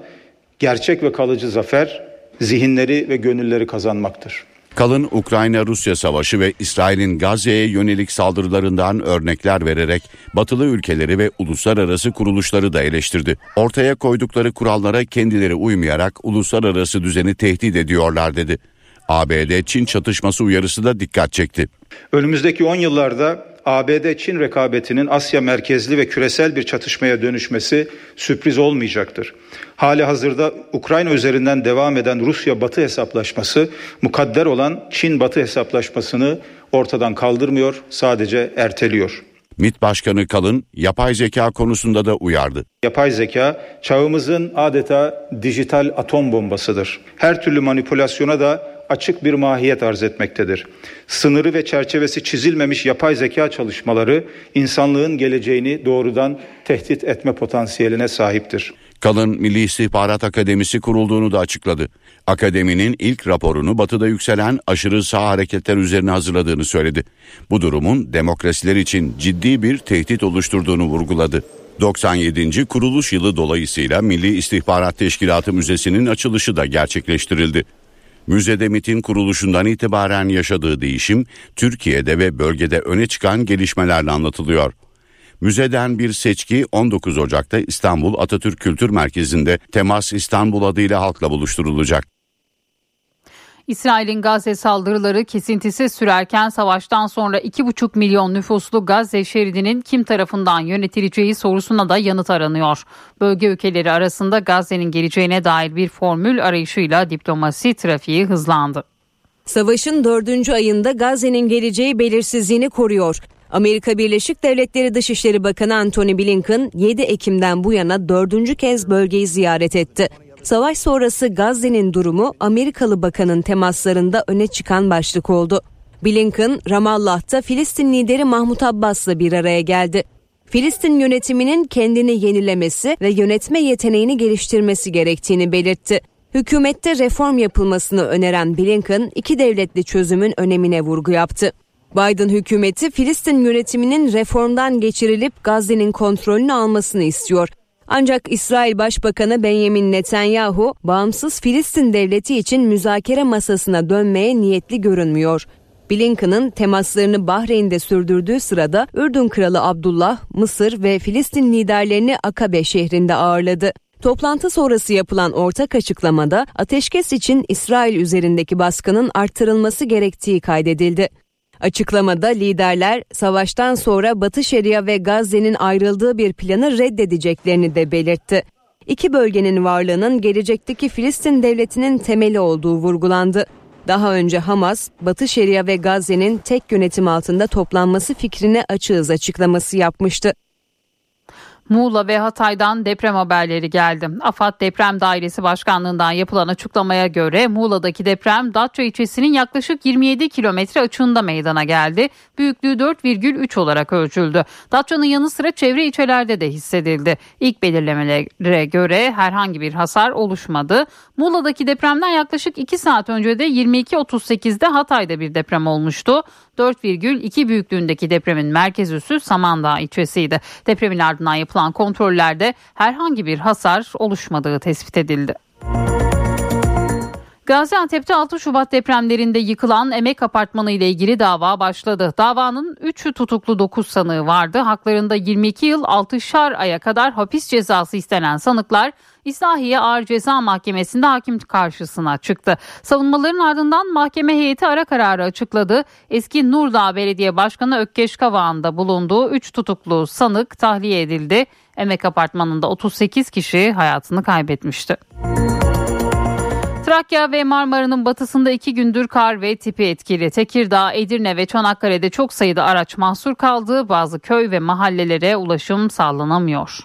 gerçek ve kalıcı zafer zihinleri ve gönülleri kazanmaktır. Kalın Ukrayna-Rusya savaşı ve İsrail'in Gazze'ye yönelik saldırılarından örnekler vererek batılı ülkeleri ve uluslararası kuruluşları da eleştirdi. Ortaya koydukları kurallara kendileri uymayarak uluslararası düzeni tehdit ediyorlar dedi. ABD-Çin çatışması uyarısı da dikkat çekti. Önümüzdeki 10 yıllarda ABD-Çin rekabetinin Asya merkezli ve küresel bir çatışmaya dönüşmesi sürpriz olmayacaktır. Hali hazırda Ukrayna üzerinden devam eden Rusya-Batı hesaplaşması mukadder olan Çin-Batı hesaplaşmasını ortadan kaldırmıyor, sadece erteliyor. MİT Başkanı Kalın yapay zeka konusunda da uyardı. Yapay zeka çağımızın adeta dijital atom bombasıdır. Her türlü manipülasyona da açık bir mahiyet arz etmektedir. Sınırı ve çerçevesi çizilmemiş yapay zeka çalışmaları insanlığın geleceğini doğrudan tehdit etme potansiyeline sahiptir. Kalın Milli İstihbarat Akademisi kurulduğunu da açıkladı. Akademinin ilk raporunu batıda yükselen aşırı sağ hareketler üzerine hazırladığını söyledi. Bu durumun demokrasiler için ciddi bir tehdit oluşturduğunu vurguladı. 97. kuruluş yılı dolayısıyla Milli İstihbarat Teşkilatı Müzesi'nin açılışı da gerçekleştirildi. Müzede MIT'in kuruluşundan itibaren yaşadığı değişim Türkiye'de ve bölgede öne çıkan gelişmelerle anlatılıyor. Müzeden bir seçki 19 Ocak'ta İstanbul Atatürk Kültür Merkezi'nde Temas İstanbul adıyla halkla buluşturulacak. İsrail'in Gazze saldırıları kesintisiz sürerken savaştan sonra 2,5 milyon nüfuslu Gazze şeridinin kim tarafından yönetileceği sorusuna da yanıt aranıyor. Bölge ülkeleri arasında Gazze'nin geleceğine dair bir formül arayışıyla diplomasi trafiği hızlandı. Savaşın dördüncü ayında Gazze'nin geleceği belirsizliğini koruyor. Amerika Birleşik Devletleri Dışişleri Bakanı Antony Blinken 7 Ekim'den bu yana dördüncü kez bölgeyi ziyaret etti. Savaş sonrası Gazze'nin durumu Amerikalı bakanın temaslarında öne çıkan başlık oldu. Blinken, Ramallah'ta Filistin lideri Mahmut Abbas'la bir araya geldi. Filistin yönetiminin kendini yenilemesi ve yönetme yeteneğini geliştirmesi gerektiğini belirtti. Hükümette reform yapılmasını öneren Blinken, iki devletli çözümün önemine vurgu yaptı. Biden hükümeti Filistin yönetiminin reformdan geçirilip Gazze'nin kontrolünü almasını istiyor. Ancak İsrail Başbakanı Benjamin Netanyahu bağımsız Filistin devleti için müzakere masasına dönmeye niyetli görünmüyor. Blinken'ın temaslarını Bahreyn'de sürdürdüğü sırada Ürdün Kralı Abdullah, Mısır ve Filistin liderlerini Akabe şehrinde ağırladı. Toplantı sonrası yapılan ortak açıklamada ateşkes için İsrail üzerindeki baskının arttırılması gerektiği kaydedildi. Açıklamada liderler savaştan sonra Batı Şeria ve Gazze'nin ayrıldığı bir planı reddedeceklerini de belirtti. İki bölgenin varlığının gelecekteki Filistin devletinin temeli olduğu vurgulandı. Daha önce Hamas, Batı Şeria ve Gazze'nin tek yönetim altında toplanması fikrine açığız açıklaması yapmıştı. Muğla ve Hatay'dan deprem haberleri geldi. AFAD Deprem Dairesi Başkanlığı'ndan yapılan açıklamaya göre Muğla'daki deprem Datça ilçesinin yaklaşık 27 kilometre açığında meydana geldi. Büyüklüğü 4,3 olarak ölçüldü. Datça'nın yanı sıra çevre ilçelerde de hissedildi. İlk belirlemelere göre herhangi bir hasar oluşmadı. Muğla'daki depremden yaklaşık 2 saat önce de 22.38'de Hatay'da bir deprem olmuştu. 4,2 büyüklüğündeki depremin merkez üssü Samandağ ilçesiydi. Depremin ardından yapılan kontrollerde herhangi bir hasar oluşmadığı tespit edildi. Gaziantep'te 6 Şubat depremlerinde yıkılan emek apartmanı ile ilgili dava başladı. Davanın 3'ü tutuklu 9 sanığı vardı. Haklarında 22 yıl 6'şar aya kadar hapis cezası istenen sanıklar İslahiye Ağır Ceza Mahkemesi'nde hakim karşısına çıktı. Savunmaların ardından mahkeme heyeti ara kararı açıkladı. Eski Nurdağ Belediye Başkanı Ökkeş Kavağı'nda da bulunduğu 3 tutuklu sanık tahliye edildi. Emek apartmanında 38 kişi hayatını kaybetmişti. Trakya ve Marmara'nın batısında iki gündür kar ve tipi etkili. Tekirdağ, Edirne ve Çanakkale'de çok sayıda araç mahsur kaldı. Bazı köy ve mahallelere ulaşım sağlanamıyor.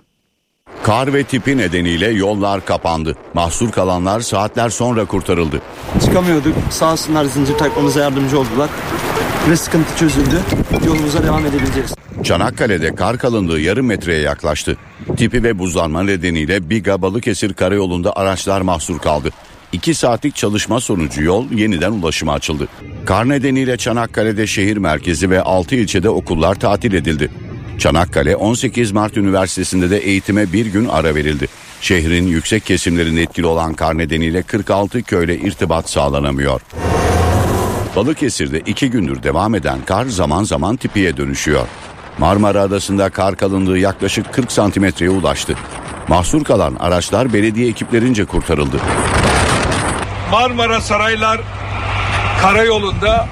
Kar ve tipi nedeniyle yollar kapandı. Mahsur kalanlar saatler sonra kurtarıldı. Çıkamıyorduk. Sağ olsunlar zincir takmamıza yardımcı oldular. Ve sıkıntı çözüldü. Yolumuza devam edebileceğiz. Çanakkale'de kar kalınlığı yarım metreye yaklaştı. Tipi ve buzlanma nedeniyle Biga Balıkesir karayolunda araçlar mahsur kaldı. 2 saatlik çalışma sonucu yol yeniden ulaşıma açıldı. Kar nedeniyle Çanakkale'de şehir merkezi ve 6 ilçede okullar tatil edildi. Çanakkale 18 Mart Üniversitesi'nde de eğitime bir gün ara verildi. Şehrin yüksek kesimlerinde etkili olan kar nedeniyle 46 köyle irtibat sağlanamıyor. Balıkesir'de iki gündür devam eden kar zaman zaman tipiye dönüşüyor. Marmara Adası'nda kar kalınlığı yaklaşık 40 santimetreye ulaştı. Mahsur kalan araçlar belediye ekiplerince kurtarıldı. Marmara Saraylar Karayolu'nda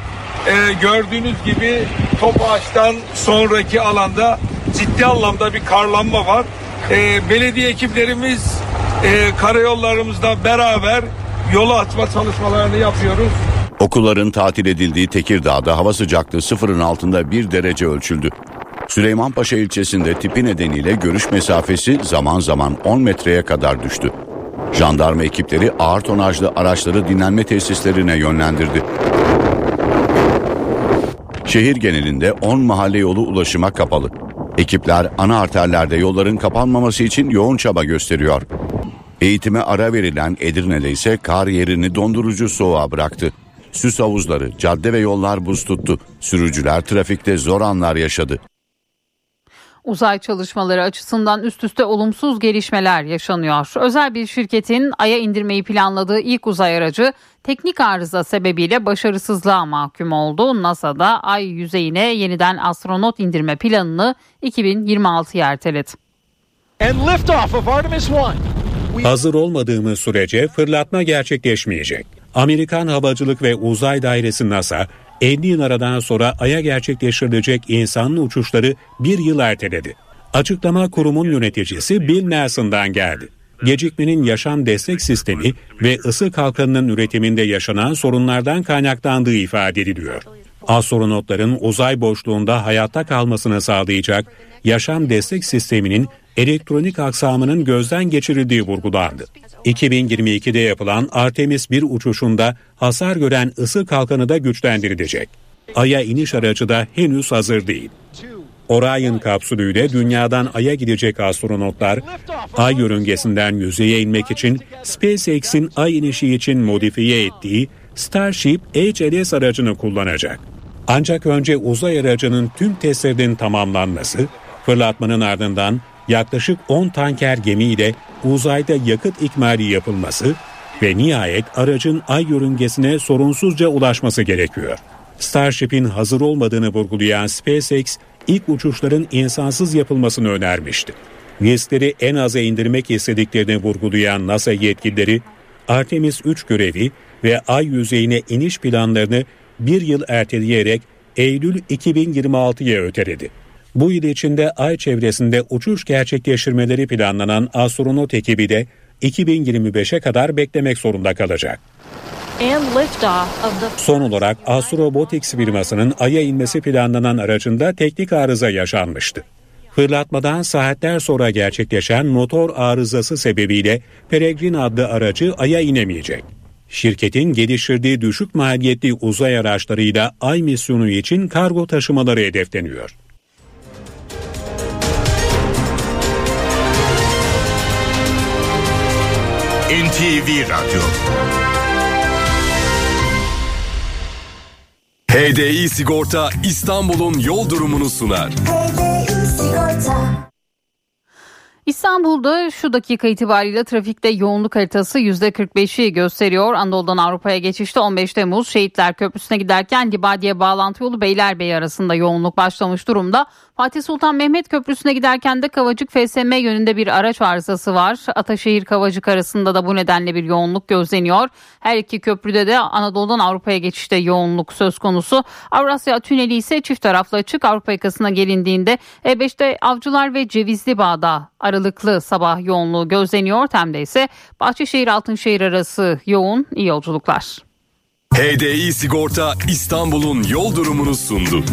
e, gördüğünüz gibi Topaç'tan sonraki alanda ciddi anlamda bir karlanma var. E, belediye ekiplerimiz e, karayollarımızda beraber yola atma çalışmalarını yapıyoruz. Okulların tatil edildiği Tekirdağ'da hava sıcaklığı sıfırın altında bir derece ölçüldü. Süleymanpaşa ilçesinde tipi nedeniyle görüş mesafesi zaman zaman 10 metreye kadar düştü. Jandarma ekipleri ağır tonajlı araçları dinlenme tesislerine yönlendirdi. Şehir genelinde 10 mahalle yolu ulaşıma kapalı. Ekipler ana arterlerde yolların kapanmaması için yoğun çaba gösteriyor. Eğitime ara verilen Edirne'de ise kar yerini dondurucu soğuğa bıraktı. Süs havuzları, cadde ve yollar buz tuttu. Sürücüler trafikte zor anlar yaşadı. Uzay çalışmaları açısından üst üste olumsuz gelişmeler yaşanıyor. Özel bir şirketin Ay'a indirmeyi planladığı ilk uzay aracı teknik arıza sebebiyle başarısızlığa mahkum oldu. NASA da Ay yüzeyine yeniden astronot indirme planını 2026'ya erteledi. And liftoff of Artemis 1. Hazır olmadığımız sürece fırlatma gerçekleşmeyecek. Amerikan Havacılık ve Uzay Dairesi NASA 50 yıl aradan sonra Ay'a gerçekleştirilecek insanlı uçuşları bir yıl erteledi. Açıklama kurumun yöneticisi Bill Nelson'dan geldi. Gecikmenin yaşam destek sistemi ve ısı kalkanının üretiminde yaşanan sorunlardan kaynaklandığı ifade ediliyor. Astronotların uzay boşluğunda hayatta kalmasını sağlayacak yaşam destek sisteminin elektronik aksamının gözden geçirildiği vurgulandı. 2022'de yapılan Artemis 1 uçuşunda hasar gören ısı kalkanı da güçlendirilecek. Ay'a iniş aracı da henüz hazır değil. Orion kapsülüyle dünyadan Ay'a gidecek astronotlar Ay yörüngesinden yüzeye inmek için SpaceX'in Ay inişi için modifiye ettiği Starship HLS aracını kullanacak. Ancak önce uzay aracının tüm testlerinin tamamlanması, fırlatmanın ardından yaklaşık 10 tanker gemiyle uzayda yakıt ikmali yapılması ve nihayet aracın ay yörüngesine sorunsuzca ulaşması gerekiyor. Starship'in hazır olmadığını vurgulayan SpaceX ilk uçuşların insansız yapılmasını önermişti. Riskleri en aza indirmek istediklerini vurgulayan NASA yetkilileri Artemis 3 görevi ve ay yüzeyine iniş planlarını bir yıl erteleyerek Eylül 2026'ya öteledi. Bu yıl içinde ay çevresinde uçuş gerçekleştirmeleri planlanan astronot ekibi de 2025'e kadar beklemek zorunda kalacak. Son olarak Astrobotics firmasının Ay'a inmesi planlanan aracında teknik arıza yaşanmıştı. Fırlatmadan saatler sonra gerçekleşen motor arızası sebebiyle Peregrine adlı aracı Ay'a inemeyecek. Şirketin geliştirdiği düşük maliyetli uzay araçlarıyla Ay misyonu için kargo taşımaları hedefleniyor. NTV Radyo HDI Sigorta İstanbul'un yol durumunu sunar. İstanbul'da şu dakika itibariyle trafikte yoğunluk haritası %45'i gösteriyor. Anadolu'dan Avrupa'ya geçişte 15 Temmuz Şehitler Köprüsü'ne giderken Libadiye bağlantı yolu Beylerbeyi arasında yoğunluk başlamış durumda. Fatih Sultan Mehmet Köprüsü'ne giderken de Kavacık FSM yönünde bir araç arızası var. Ataşehir Kavacık arasında da bu nedenle bir yoğunluk gözleniyor. Her iki köprüde de Anadolu'dan Avrupa'ya geçişte yoğunluk söz konusu. Avrasya Tüneli ise çift taraflı açık Avrupa yakasına gelindiğinde E5'te Avcılar ve Cevizli Bağ'da aralıklı sabah yoğunluğu gözleniyor. Tem'de ise Bahçeşehir Altınşehir arası yoğun iyi yolculuklar. HDI Sigorta İstanbul'un yol durumunu sundu.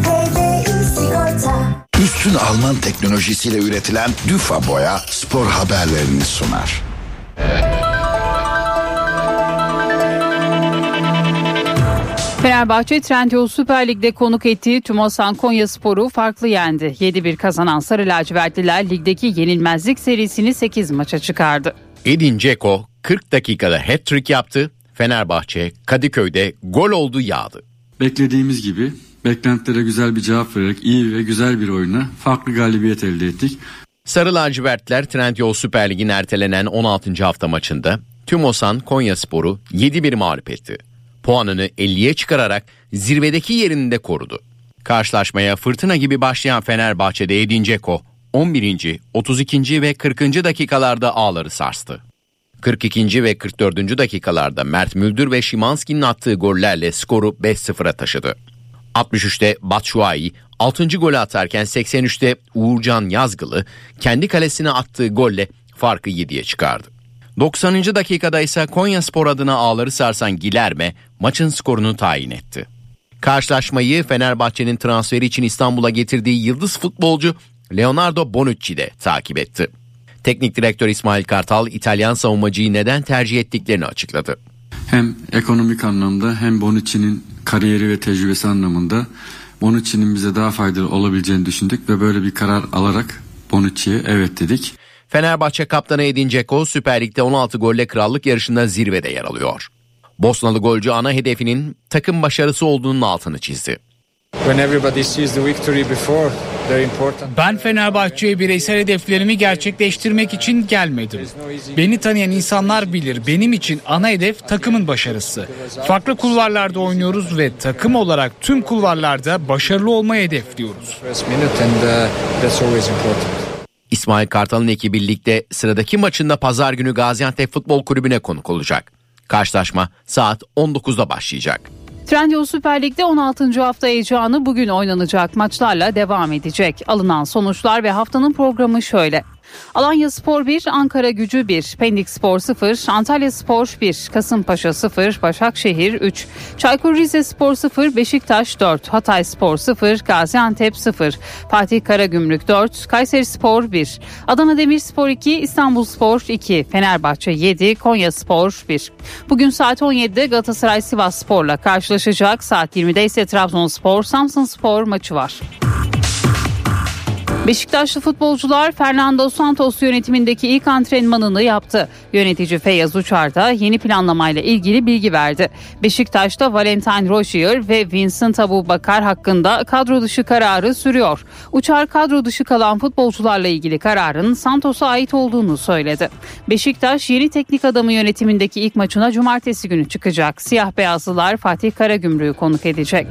Üstün Alman teknolojisiyle üretilen Düfa Boya spor haberlerini sunar. Fenerbahçe Trendyol Süper Lig'de konuk ettiği Tumosan Konya Sporu farklı yendi. 7-1 kazanan Sarı Lacivertliler ligdeki yenilmezlik serisini 8 maça çıkardı. Edin Dzeko 40 dakikada hat-trick yaptı. Fenerbahçe Kadıköy'de gol oldu yağdı. Beklediğimiz gibi beklentilere güzel bir cevap vererek iyi ve güzel bir oyuna farklı galibiyet elde ettik. Sarı lacivertler Trendyol Süper Lig'in ertelenen 16. hafta maçında Tümosan Konya Sporu 7-1 mağlup etti. Puanını 50'ye çıkararak zirvedeki yerini de korudu. Karşılaşmaya fırtına gibi başlayan Fenerbahçe'de Edin Dzeko 11. 32. ve 40. dakikalarda ağları sarstı. 42. ve 44. dakikalarda Mert Müldür ve Şimanski'nin attığı gollerle skoru 5-0'a taşıdı. 63'te Batshuayi 6. golü atarken 83'te Uğurcan Yazgılı kendi kalesine attığı golle farkı 7'ye çıkardı. 90. dakikada ise Konya Spor adına ağları sarsan Gilerme maçın skorunu tayin etti. Karşılaşmayı Fenerbahçe'nin transferi için İstanbul'a getirdiği yıldız futbolcu Leonardo Bonucci de takip etti. Teknik direktör İsmail Kartal İtalyan savunmacıyı neden tercih ettiklerini açıkladı. Hem ekonomik anlamda hem Bonucci'nin kariyeri ve tecrübesi anlamında Bonucci'nin bize daha faydalı olabileceğini düşündük ve böyle bir karar alarak Bonucci'ye evet dedik. Fenerbahçe kaptanı Edin Dzeko Süper Lig'de 16 golle krallık yarışında zirvede yer alıyor. Bosnalı golcü ana hedefinin takım başarısı olduğunun altını çizdi. Ben Fenerbahçe'ye bireysel hedeflerimi gerçekleştirmek için gelmedim. Beni tanıyan insanlar bilir. Benim için ana hedef takımın başarısı. Farklı kulvarlarda oynuyoruz ve takım olarak tüm kulvarlarda başarılı olmayı hedefliyoruz. İsmail Kartal'ın ekibi ligde sıradaki maçında pazar günü Gaziantep Futbol Kulübü'ne konuk olacak. Karşılaşma saat 19'da başlayacak. Trendyol Süper Lig'de 16. hafta heyecanı bugün oynanacak maçlarla devam edecek. Alınan sonuçlar ve haftanın programı şöyle. Alanya Spor 1, Ankara Gücü 1, Pendik Spor 0, Antalya Spor 1, Kasımpaşa 0, Başakşehir 3, Çaykur Rizespor 0, Beşiktaş 4, Hatay Spor 0, Gaziantep 0, Fatih Karagümrük 4, Kayseri Spor 1, Adana Demirspor 2, İstanbul Spor 2, Fenerbahçe 7, Konya Spor 1. Bugün saat 17'de Galatasaray Sivas Spor'la karşılaşacak. Saat 20'de ise Trabzonspor Samsun Spor maçı var. Beşiktaşlı futbolcular Fernando Santos yönetimindeki ilk antrenmanını yaptı. Yönetici Feyyaz Uçar da yeni planlamayla ilgili bilgi verdi. Beşiktaş'ta Valentine Rozier ve Vincent Abu Bakar hakkında kadro dışı kararı sürüyor. Uçar kadro dışı kalan futbolcularla ilgili kararın Santos'a ait olduğunu söyledi. Beşiktaş yeni teknik adamı yönetimindeki ilk maçına cumartesi günü çıkacak. Siyah beyazlılar Fatih Karagümrük'ü konuk edecek.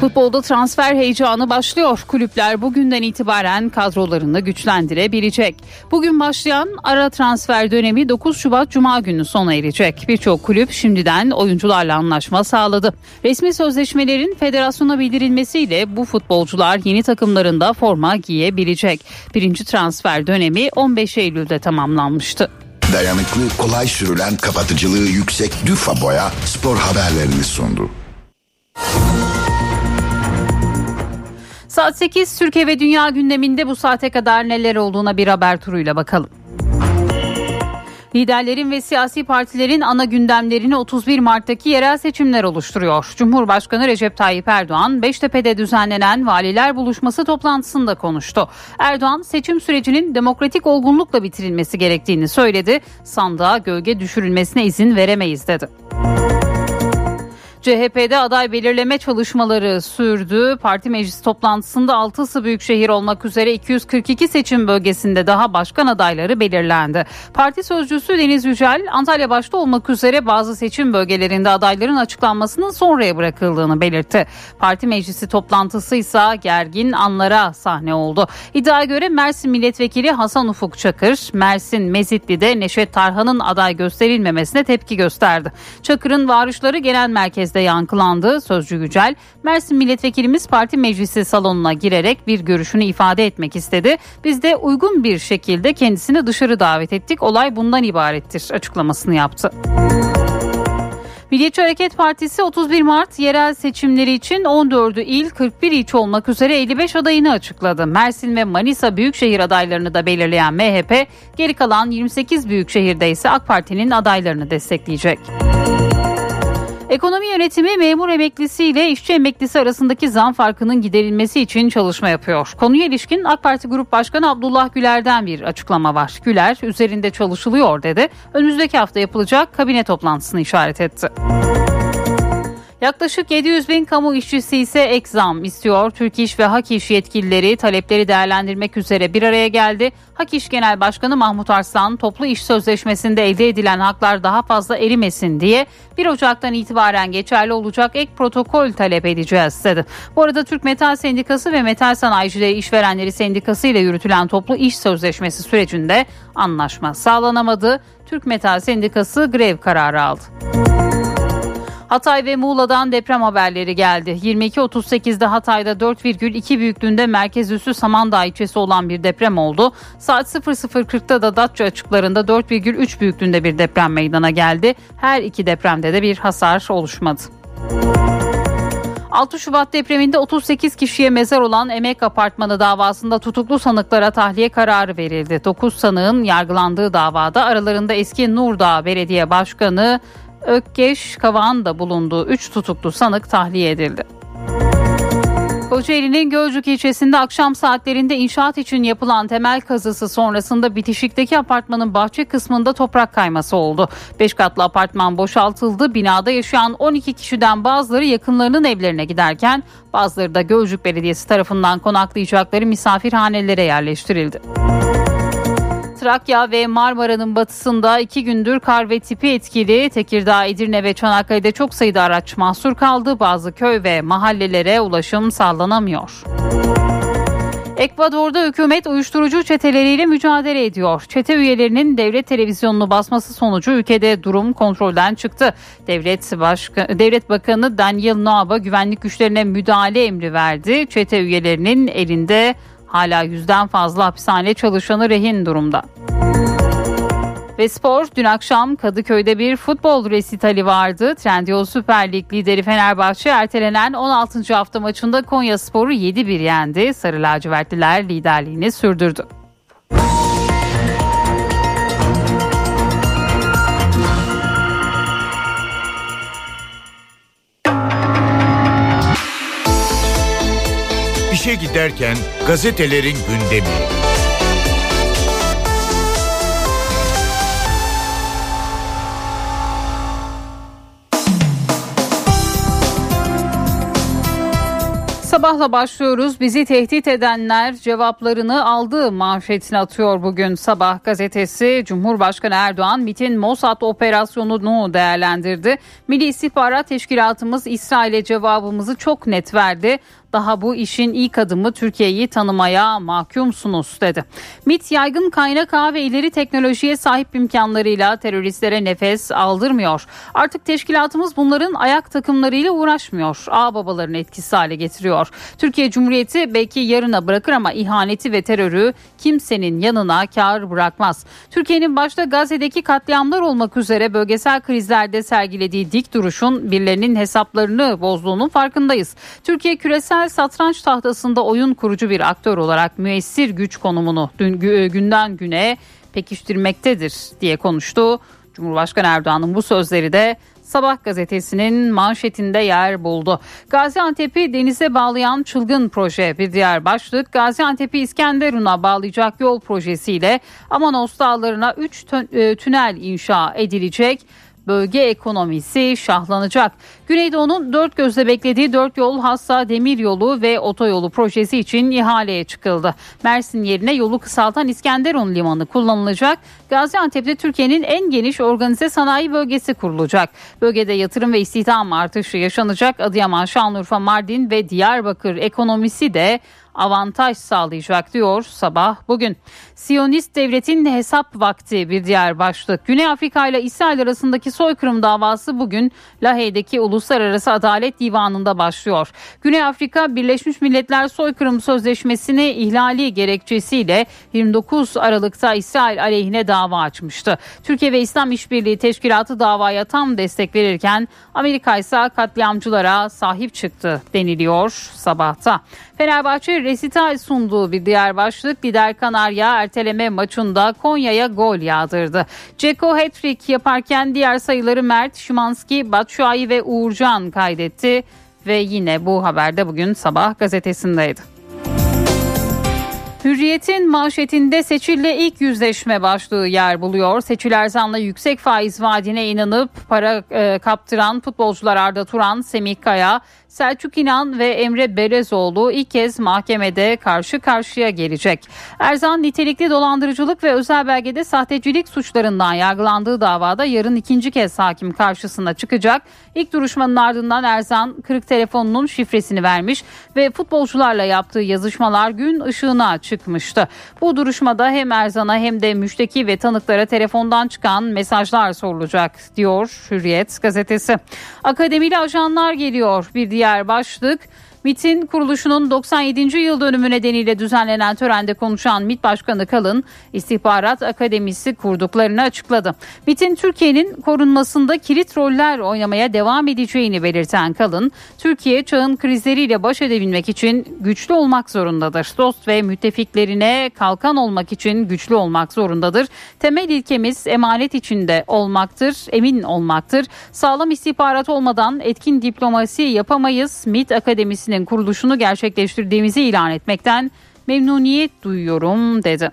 Futbolda transfer heyecanı başlıyor. Kulüpler bugünden itibaren kadrolarını güçlendirebilecek. Bugün başlayan ara transfer dönemi 9 Şubat Cuma günü sona erecek. Birçok kulüp şimdiden oyuncularla anlaşma sağladı. Resmi sözleşmelerin federasyona bildirilmesiyle bu futbolcular yeni takımlarında forma giyebilecek. Birinci transfer dönemi 15 Eylül'de tamamlanmıştı. Dayanıklı, kolay sürülen, kapatıcılığı yüksek Düfa Boya spor haberlerini sundu. Saat 8 Türkiye ve Dünya gündeminde bu saate kadar neler olduğuna bir haber turuyla bakalım. Liderlerin ve siyasi partilerin ana gündemlerini 31 Mart'taki yerel seçimler oluşturuyor. Cumhurbaşkanı Recep Tayyip Erdoğan Beştepe'de düzenlenen valiler buluşması toplantısında konuştu. Erdoğan seçim sürecinin demokratik olgunlukla bitirilmesi gerektiğini söyledi. Sandığa gölge düşürülmesine izin veremeyiz dedi. CHP'de aday belirleme çalışmaları sürdü. Parti meclis toplantısında 6'sı büyükşehir olmak üzere 242 seçim bölgesinde daha başkan adayları belirlendi. Parti sözcüsü Deniz Yücel, Antalya başta olmak üzere bazı seçim bölgelerinde adayların açıklanmasının sonraya bırakıldığını belirtti. Parti meclisi toplantısı ise gergin anlara sahne oldu. İddiaya göre Mersin Milletvekili Hasan Ufuk Çakır, Mersin Mezitli'de Neşet Tarhan'ın aday gösterilmemesine tepki gösterdi. Çakır'ın varışları genel merkezde yankılandı. Sözcü Yücel, Mersin Milletvekilimiz parti meclisi salonuna girerek bir görüşünü ifade etmek istedi. Biz de uygun bir şekilde kendisini dışarı davet ettik. Olay bundan ibarettir açıklamasını yaptı. Milliyetçi Hareket Partisi 31 Mart yerel seçimleri için 14'ü il 41 ilçe olmak üzere 55 adayını açıkladı. Mersin ve Manisa büyükşehir adaylarını da belirleyen MHP geri kalan 28 büyükşehirde ise AK Parti'nin adaylarını destekleyecek. Ekonomi yönetimi memur emeklisi ile işçi emeklisi arasındaki zam farkının giderilmesi için çalışma yapıyor. Konuya ilişkin AK Parti Grup Başkanı Abdullah Güler'den bir açıklama var. Güler üzerinde çalışılıyor dedi. Önümüzdeki hafta yapılacak kabine toplantısını işaret etti. Yaklaşık 700 bin kamu işçisi ise ek zam istiyor. Türk İş ve Hak İş yetkilileri talepleri değerlendirmek üzere bir araya geldi. Hak İş Genel Başkanı Mahmut Arslan toplu iş sözleşmesinde elde edilen haklar daha fazla erimesin diye 1 Ocak'tan itibaren geçerli olacak ek protokol talep edeceğiz dedi. Bu arada Türk Metal Sendikası ve Metal Sanayicileri İşverenleri Sendikası ile yürütülen toplu iş sözleşmesi sürecinde anlaşma sağlanamadı. Türk Metal Sendikası grev kararı aldı. Hatay ve Muğla'dan deprem haberleri geldi. 22.38'de Hatay'da 4,2 büyüklüğünde merkez üssü Samandağ ilçesi olan bir deprem oldu. Saat 00.40'da da Datça açıklarında 4,3 büyüklüğünde bir deprem meydana geldi. Her iki depremde de bir hasar oluşmadı. 6 Şubat depreminde 38 kişiye mezar olan Emek Apartmanı davasında tutuklu sanıklara tahliye kararı verildi. 9 sanığın yargılandığı davada aralarında eski Nurdağ Belediye Başkanı Ökkeş Kavağ'ın da bulunduğu 3 tutuklu sanık tahliye edildi. Kocaeli'nin Gölcük ilçesinde akşam saatlerinde inşaat için yapılan temel kazısı sonrasında bitişikteki apartmanın bahçe kısmında toprak kayması oldu. 5 katlı apartman boşaltıldı. Binada yaşayan 12 kişiden bazıları yakınlarının evlerine giderken bazıları da Gölcük Belediyesi tarafından konaklayacakları misafirhanelere yerleştirildi. Trakya ve Marmara'nın batısında iki gündür kar ve tipi etkili. Tekirdağ, Edirne ve Çanakkale'de çok sayıda araç mahsur kaldı. Bazı köy ve mahallelere ulaşım sağlanamıyor. Ekvador'da hükümet uyuşturucu çeteleriyle mücadele ediyor. Çete üyelerinin devlet televizyonunu basması sonucu ülkede durum kontrolden çıktı. Devlet Başka, Devlet Bakanı Daniel Noab'a güvenlik güçlerine müdahale emri verdi. Çete üyelerinin elinde hala yüzden fazla hapishane çalışanı rehin durumda. Ve spor dün akşam Kadıköy'de bir futbol resitali vardı. Trendyol Süper Lig lideri Fenerbahçe ertelenen 16. hafta maçında Konya Sporu 7-1 yendi. Sarı lacivertliler liderliğini sürdürdü. İşe giderken gazetelerin gündemi. Sabahla başlıyoruz. Bizi tehdit edenler cevaplarını aldı manşetini atıyor bugün Sabah gazetesi. Cumhurbaşkanı Erdoğan MIT'in Mossad operasyonunu değerlendirdi. Milli İstihbarat Teşkilatımız İsrail'e cevabımızı çok net verdi daha bu işin ilk adımı Türkiye'yi tanımaya mahkumsunuz dedi. MIT yaygın kaynak ağ ve ileri teknolojiye sahip imkanlarıyla teröristlere nefes aldırmıyor. Artık teşkilatımız bunların ayak takımlarıyla uğraşmıyor. Ağ babalarını etkisi hale getiriyor. Türkiye Cumhuriyeti belki yarına bırakır ama ihaneti ve terörü kimsenin yanına kar bırakmaz. Türkiye'nin başta Gazze'deki katliamlar olmak üzere bölgesel krizlerde sergilediği dik duruşun birilerinin hesaplarını bozduğunun farkındayız. Türkiye küresel satranç tahtasında oyun kurucu bir aktör olarak müessir güç konumunu dün, günden güne pekiştirmektedir diye konuştu. Cumhurbaşkanı Erdoğan'ın bu sözleri de Sabah gazetesinin manşetinde yer buldu. Gaziantep'i denize bağlayan çılgın proje bir diğer başlık. Gaziantep'i İskenderun'a bağlayacak yol projesiyle Amanos dağlarına 3 tünel inşa edilecek. Bölge ekonomisi şahlanacak. Güneydoğu'nun dört gözle beklediği dört yol hassa demir yolu ve otoyolu projesi için ihaleye çıkıldı. Mersin yerine yolu kısaltan İskenderun Limanı kullanılacak. Gaziantep'te Türkiye'nin en geniş organize sanayi bölgesi kurulacak. Bölgede yatırım ve istihdam artışı yaşanacak. Adıyaman, Şanlıurfa, Mardin ve Diyarbakır ekonomisi de avantaj sağlayacak diyor sabah bugün. Siyonist devletin hesap vakti bir diğer başlık. Güney Afrika ile İsrail arasındaki soykırım davası bugün Lahey'deki Uluslararası Adalet Divanı'nda başlıyor. Güney Afrika Birleşmiş Milletler Soykırım Sözleşmesi'ni ihlali gerekçesiyle 29 Aralık'ta İsrail aleyhine dava açmıştı. Türkiye ve İslam İşbirliği Teşkilatı davaya tam destek verirken Amerika ise katliamcılara sahip çıktı deniliyor sabahta. Fenerbahçe resital sunduğu bir diğer başlık lider Kanarya erteleme maçında Konya'ya gol yağdırdı. Ceko hat-trick yaparken diğer sayıları Mert, Şimanski, Batshuayi ve Uğurcan kaydetti ve yine bu haberde bugün sabah gazetesindeydi. Hürriyet'in manşetinde Seçil'le ilk yüzleşme başlığı yer buluyor. Seçil Erzan'la yüksek faiz vaadine inanıp para e, kaptıran futbolcular Arda Turan, Semih Kaya, Selçuk İnan ve Emre Berezoğlu ilk kez mahkemede karşı karşıya gelecek. Erzan nitelikli dolandırıcılık ve özel belgede sahtecilik suçlarından yargılandığı davada yarın ikinci kez hakim karşısına çıkacak. İlk duruşmanın ardından Erzan kırık telefonunun şifresini vermiş ve futbolcularla yaptığı yazışmalar gün ışığına çıkmıştı. Bu duruşmada hem Erzan'a hem de müşteki ve tanıklara telefondan çıkan mesajlar sorulacak diyor Hürriyet gazetesi. Akademili ajanlar geliyor bir diğer başlık MIT'in kuruluşunun 97. yıl dönümü nedeniyle düzenlenen törende konuşan MIT Başkanı Kalın, istihbarat akademisi kurduklarını açıkladı. MIT'in Türkiye'nin korunmasında kilit roller oynamaya devam edeceğini belirten Kalın, Türkiye çağın krizleriyle baş edebilmek için güçlü olmak zorundadır. Dost ve müttefiklerine kalkan olmak için güçlü olmak zorundadır. Temel ilkemiz emanet içinde olmaktır, emin olmaktır. Sağlam istihbarat olmadan etkin diplomasi yapamayız. MIT Akademisi'ne Partisi'nin kuruluşunu gerçekleştirdiğimizi ilan etmekten memnuniyet duyuyorum dedi.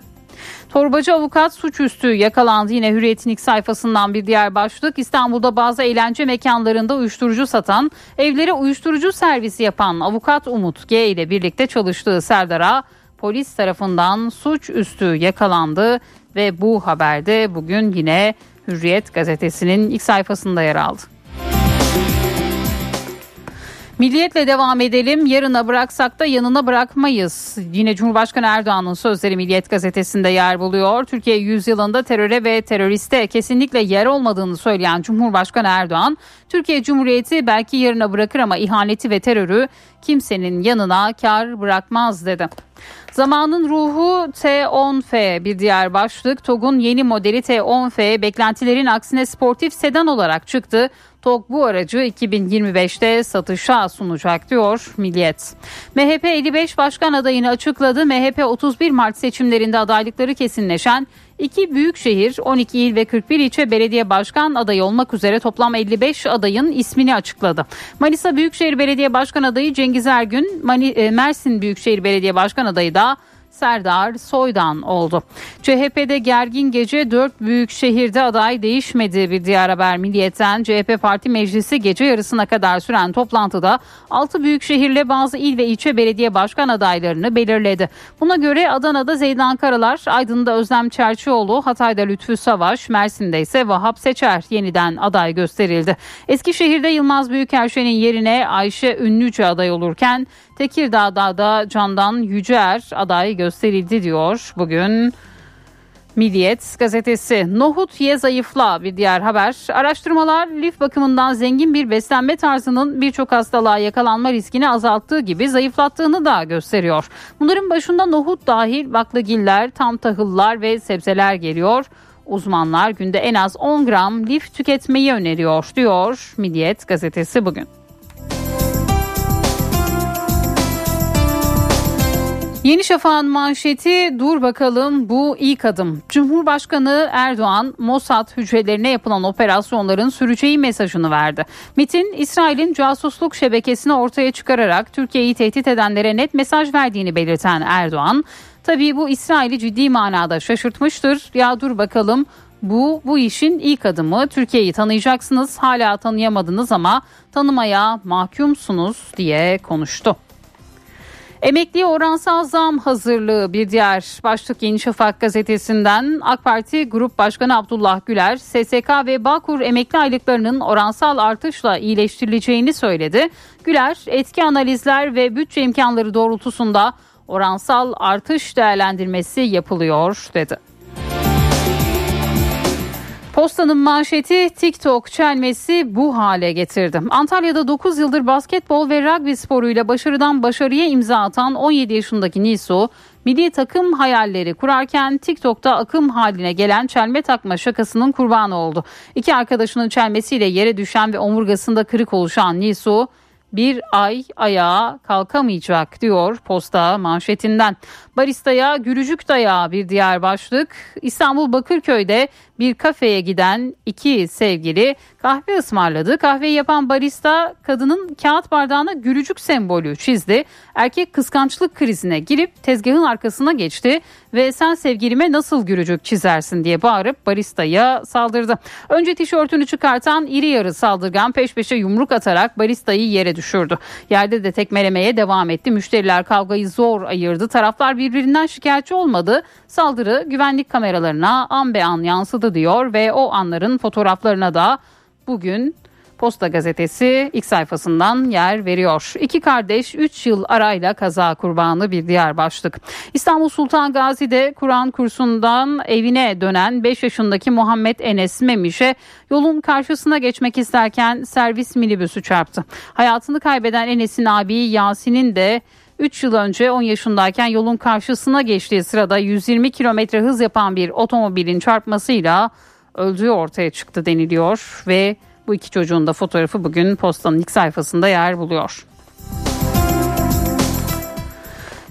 Torbacı avukat suçüstü yakalandı. Yine Hürriyet'in ilk sayfasından bir diğer başlık. İstanbul'da bazı eğlence mekanlarında uyuşturucu satan, evlere uyuşturucu servisi yapan avukat Umut G ile birlikte çalıştığı Serdar'a polis tarafından suçüstü yakalandı ve bu haberde bugün yine Hürriyet gazetesinin ilk sayfasında yer aldı. Milliyetle devam edelim. Yarına bıraksak da yanına bırakmayız. Yine Cumhurbaşkanı Erdoğan'ın sözleri Milliyet gazetesinde yer buluyor. Türkiye yüzyılında teröre ve teröriste kesinlikle yer olmadığını söyleyen Cumhurbaşkanı Erdoğan, Türkiye Cumhuriyeti belki yarına bırakır ama ihaneti ve terörü kimsenin yanına kar bırakmaz dedi. Zamanın ruhu T10F bir diğer başlık. TOG'un yeni modeli T10F beklentilerin aksine sportif sedan olarak çıktı. TOG bu aracı 2025'te satışa sunacak diyor Milliyet. MHP 55 başkan adayını açıkladı. MHP 31 Mart seçimlerinde adaylıkları kesinleşen İki büyük şehir, 12 il ve 41 ilçe belediye başkan adayı olmak üzere toplam 55 adayın ismini açıkladı. Manisa Büyükşehir Belediye Başkan adayı Cengiz Ergün, e, Mersin Büyükşehir Belediye Başkan adayı da Serdar Soydan oldu. CHP'de gergin gece 4 büyük şehirde aday değişmedi bir diğer haber milliyetten. CHP Parti Meclisi gece yarısına kadar süren toplantıda 6 büyük şehirle bazı il ve ilçe belediye başkan adaylarını belirledi. Buna göre Adana'da Zeydan Karalar, Aydın'da Özlem Çerçioğlu, Hatay'da Lütfü Savaş, Mersin'de ise Vahap Seçer yeniden aday gösterildi. Eskişehir'de Yılmaz Büyükerşen'in yerine Ayşe Ünlüce aday olurken Tekirdağ'da da Candan Yücer aday gösterildi diyor bugün. Milliyet gazetesi Nohut ye zayıfla bir diğer haber. Araştırmalar lif bakımından zengin bir beslenme tarzının birçok hastalığa yakalanma riskini azalttığı gibi zayıflattığını da gösteriyor. Bunların başında nohut dahil baklagiller, tam tahıllar ve sebzeler geliyor. Uzmanlar günde en az 10 gram lif tüketmeyi öneriyor diyor Milliyet gazetesi bugün. Yeni Şafak'ın manşeti dur bakalım bu ilk adım. Cumhurbaşkanı Erdoğan Mossad hücrelerine yapılan operasyonların süreceği mesajını verdi. MIT'in İsrail'in casusluk şebekesini ortaya çıkararak Türkiye'yi tehdit edenlere net mesaj verdiğini belirten Erdoğan, tabii bu İsrail'i ciddi manada şaşırtmıştır. Ya dur bakalım Bu bu işin ilk adımı. Türkiye'yi tanıyacaksınız. Hala tanıyamadınız ama tanımaya mahkumsunuz diye konuştu. Emekliye oransal zam hazırlığı bir diğer başlık Yeni Şafak gazetesinden AK Parti Grup Başkanı Abdullah Güler SSK ve Bağkur emekli aylıklarının oransal artışla iyileştirileceğini söyledi. Güler etki analizler ve bütçe imkanları doğrultusunda oransal artış değerlendirmesi yapılıyor dedi. Postanın manşeti TikTok çelmesi bu hale getirdi. Antalya'da 9 yıldır basketbol ve rugby sporuyla başarıdan başarıya imza atan 17 yaşındaki Nisu, milli takım hayalleri kurarken TikTok'ta akım haline gelen çelme takma şakasının kurbanı oldu. İki arkadaşının çelmesiyle yere düşen ve omurgasında kırık oluşan Nisu, bir ay ayağa kalkamayacak diyor posta manşetinden. Baristaya gülücük dayağı bir diğer başlık. İstanbul Bakırköy'de bir kafeye giden iki sevgili kahve ısmarladı. Kahveyi yapan barista kadının kağıt bardağına gülücük sembolü çizdi. Erkek kıskançlık krizine girip tezgahın arkasına geçti ve sen sevgilime nasıl gülücük çizersin diye bağırıp baristaya saldırdı. Önce tişörtünü çıkartan iri yarı saldırgan peş peşe yumruk atarak baristayı yere düşürdü. Yerde de tekmelemeye devam etti. Müşteriler kavgayı zor ayırdı. Taraflar birbirinden şikayetçi olmadı. Saldırı güvenlik kameralarına an be an yansıdı diyor ve o anların fotoğraflarına da bugün Posta gazetesi ilk sayfasından yer veriyor. İki kardeş 3 yıl arayla kaza kurbanı bir diğer başlık. İstanbul Sultan Gazi'de Kur'an kursundan evine dönen 5 yaşındaki Muhammed Enes Memiş'e yolun karşısına geçmek isterken servis minibüsü çarptı. Hayatını kaybeden Enes'in abi Yasin'in de 3 yıl önce 10 yaşındayken yolun karşısına geçtiği sırada 120 kilometre hız yapan bir otomobilin çarpmasıyla öldüğü ortaya çıktı deniliyor ve bu iki çocuğun da fotoğrafı bugün postanın ilk sayfasında yer buluyor.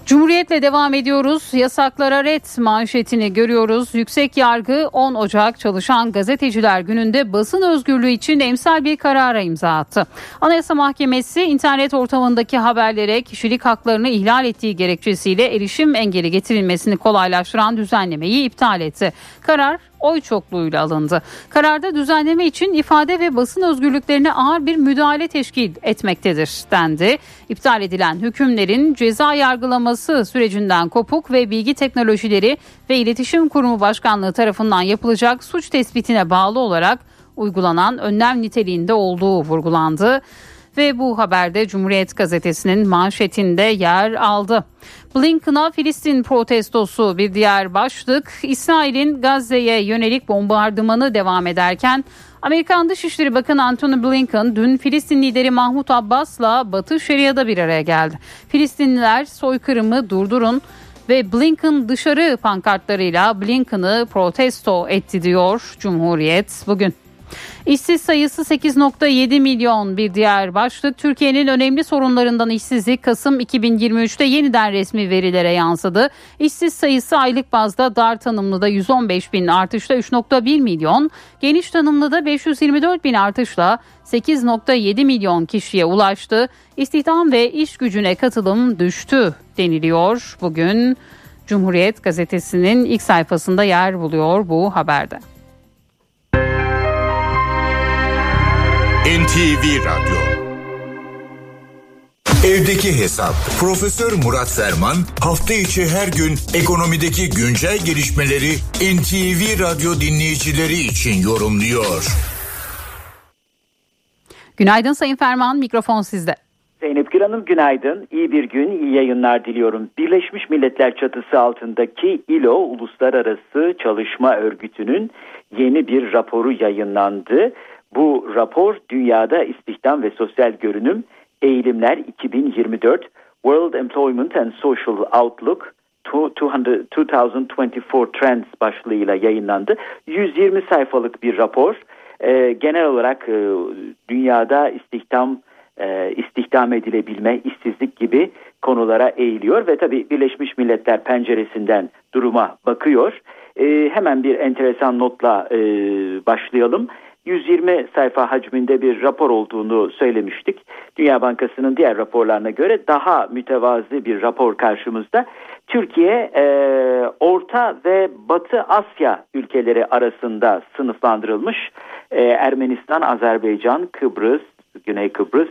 Cumhuriyetle devam ediyoruz. Yasaklara ret manşetini görüyoruz. Yüksek Yargı 10 Ocak Çalışan Gazeteciler Günü'nde basın özgürlüğü için emsal bir karara imza attı. Anayasa Mahkemesi internet ortamındaki haberlere kişilik haklarını ihlal ettiği gerekçesiyle erişim engeli getirilmesini kolaylaştıran düzenlemeyi iptal etti. Karar oy çokluğuyla alındı. Kararda düzenleme için ifade ve basın özgürlüklerine ağır bir müdahale teşkil etmektedir dendi. İptal edilen hükümlerin ceza yargılaması sürecinden kopuk ve bilgi teknolojileri ve iletişim kurumu başkanlığı tarafından yapılacak suç tespitine bağlı olarak uygulanan önlem niteliğinde olduğu vurgulandı ve bu haberde Cumhuriyet gazetesinin manşetinde yer aldı. Blinken'a Filistin protestosu bir diğer başlık. İsrail'in Gazze'ye yönelik bombardımanı devam ederken Amerikan Dışişleri Bakanı Antony Blinken dün Filistin lideri Mahmut Abbas'la Batı Şeria'da bir araya geldi. Filistinliler soykırımı durdurun ve Blinken dışarı pankartlarıyla Blinken'ı protesto etti diyor Cumhuriyet bugün. İşsiz sayısı 8.7 milyon bir diğer başlık. Türkiye'nin önemli sorunlarından işsizlik Kasım 2023'te yeniden resmi verilere yansıdı. İşsiz sayısı aylık bazda dar tanımlıda 115 bin artışla 3.1 milyon, geniş tanımlıda 524 bin artışla 8.7 milyon kişiye ulaştı. İstihdam ve iş gücüne katılım düştü deniliyor. Bugün Cumhuriyet gazetesinin ilk sayfasında yer buluyor bu haberde. NTV Radyo Evdeki Hesap Profesör Murat Ferman hafta içi her gün ekonomideki güncel gelişmeleri NTV Radyo dinleyicileri için yorumluyor. Günaydın Sayın Ferman, mikrofon sizde. Zeynep Gül Hanım günaydın. İyi bir gün, iyi yayınlar diliyorum. Birleşmiş Milletler çatısı altındaki ILO Uluslararası Çalışma Örgütü'nün yeni bir raporu yayınlandı. Bu rapor dünyada istihdam ve sosyal görünüm eğilimler 2024 World Employment and Social Outlook 2024 Trends başlığıyla yayınlandı. 120 sayfalık bir rapor. Ee, genel olarak e, dünyada istihdam e, istihdam edilebilme, işsizlik gibi konulara eğiliyor ve tabii Birleşmiş Milletler penceresinden duruma bakıyor. E, hemen bir enteresan notla e, başlayalım. 120 sayfa hacminde bir rapor olduğunu söylemiştik. Dünya Bankası'nın diğer raporlarına göre daha mütevazi bir rapor karşımızda. Türkiye e, Orta ve Batı Asya ülkeleri arasında sınıflandırılmış. E, Ermenistan, Azerbaycan, Kıbrıs, Güney Kıbrıs,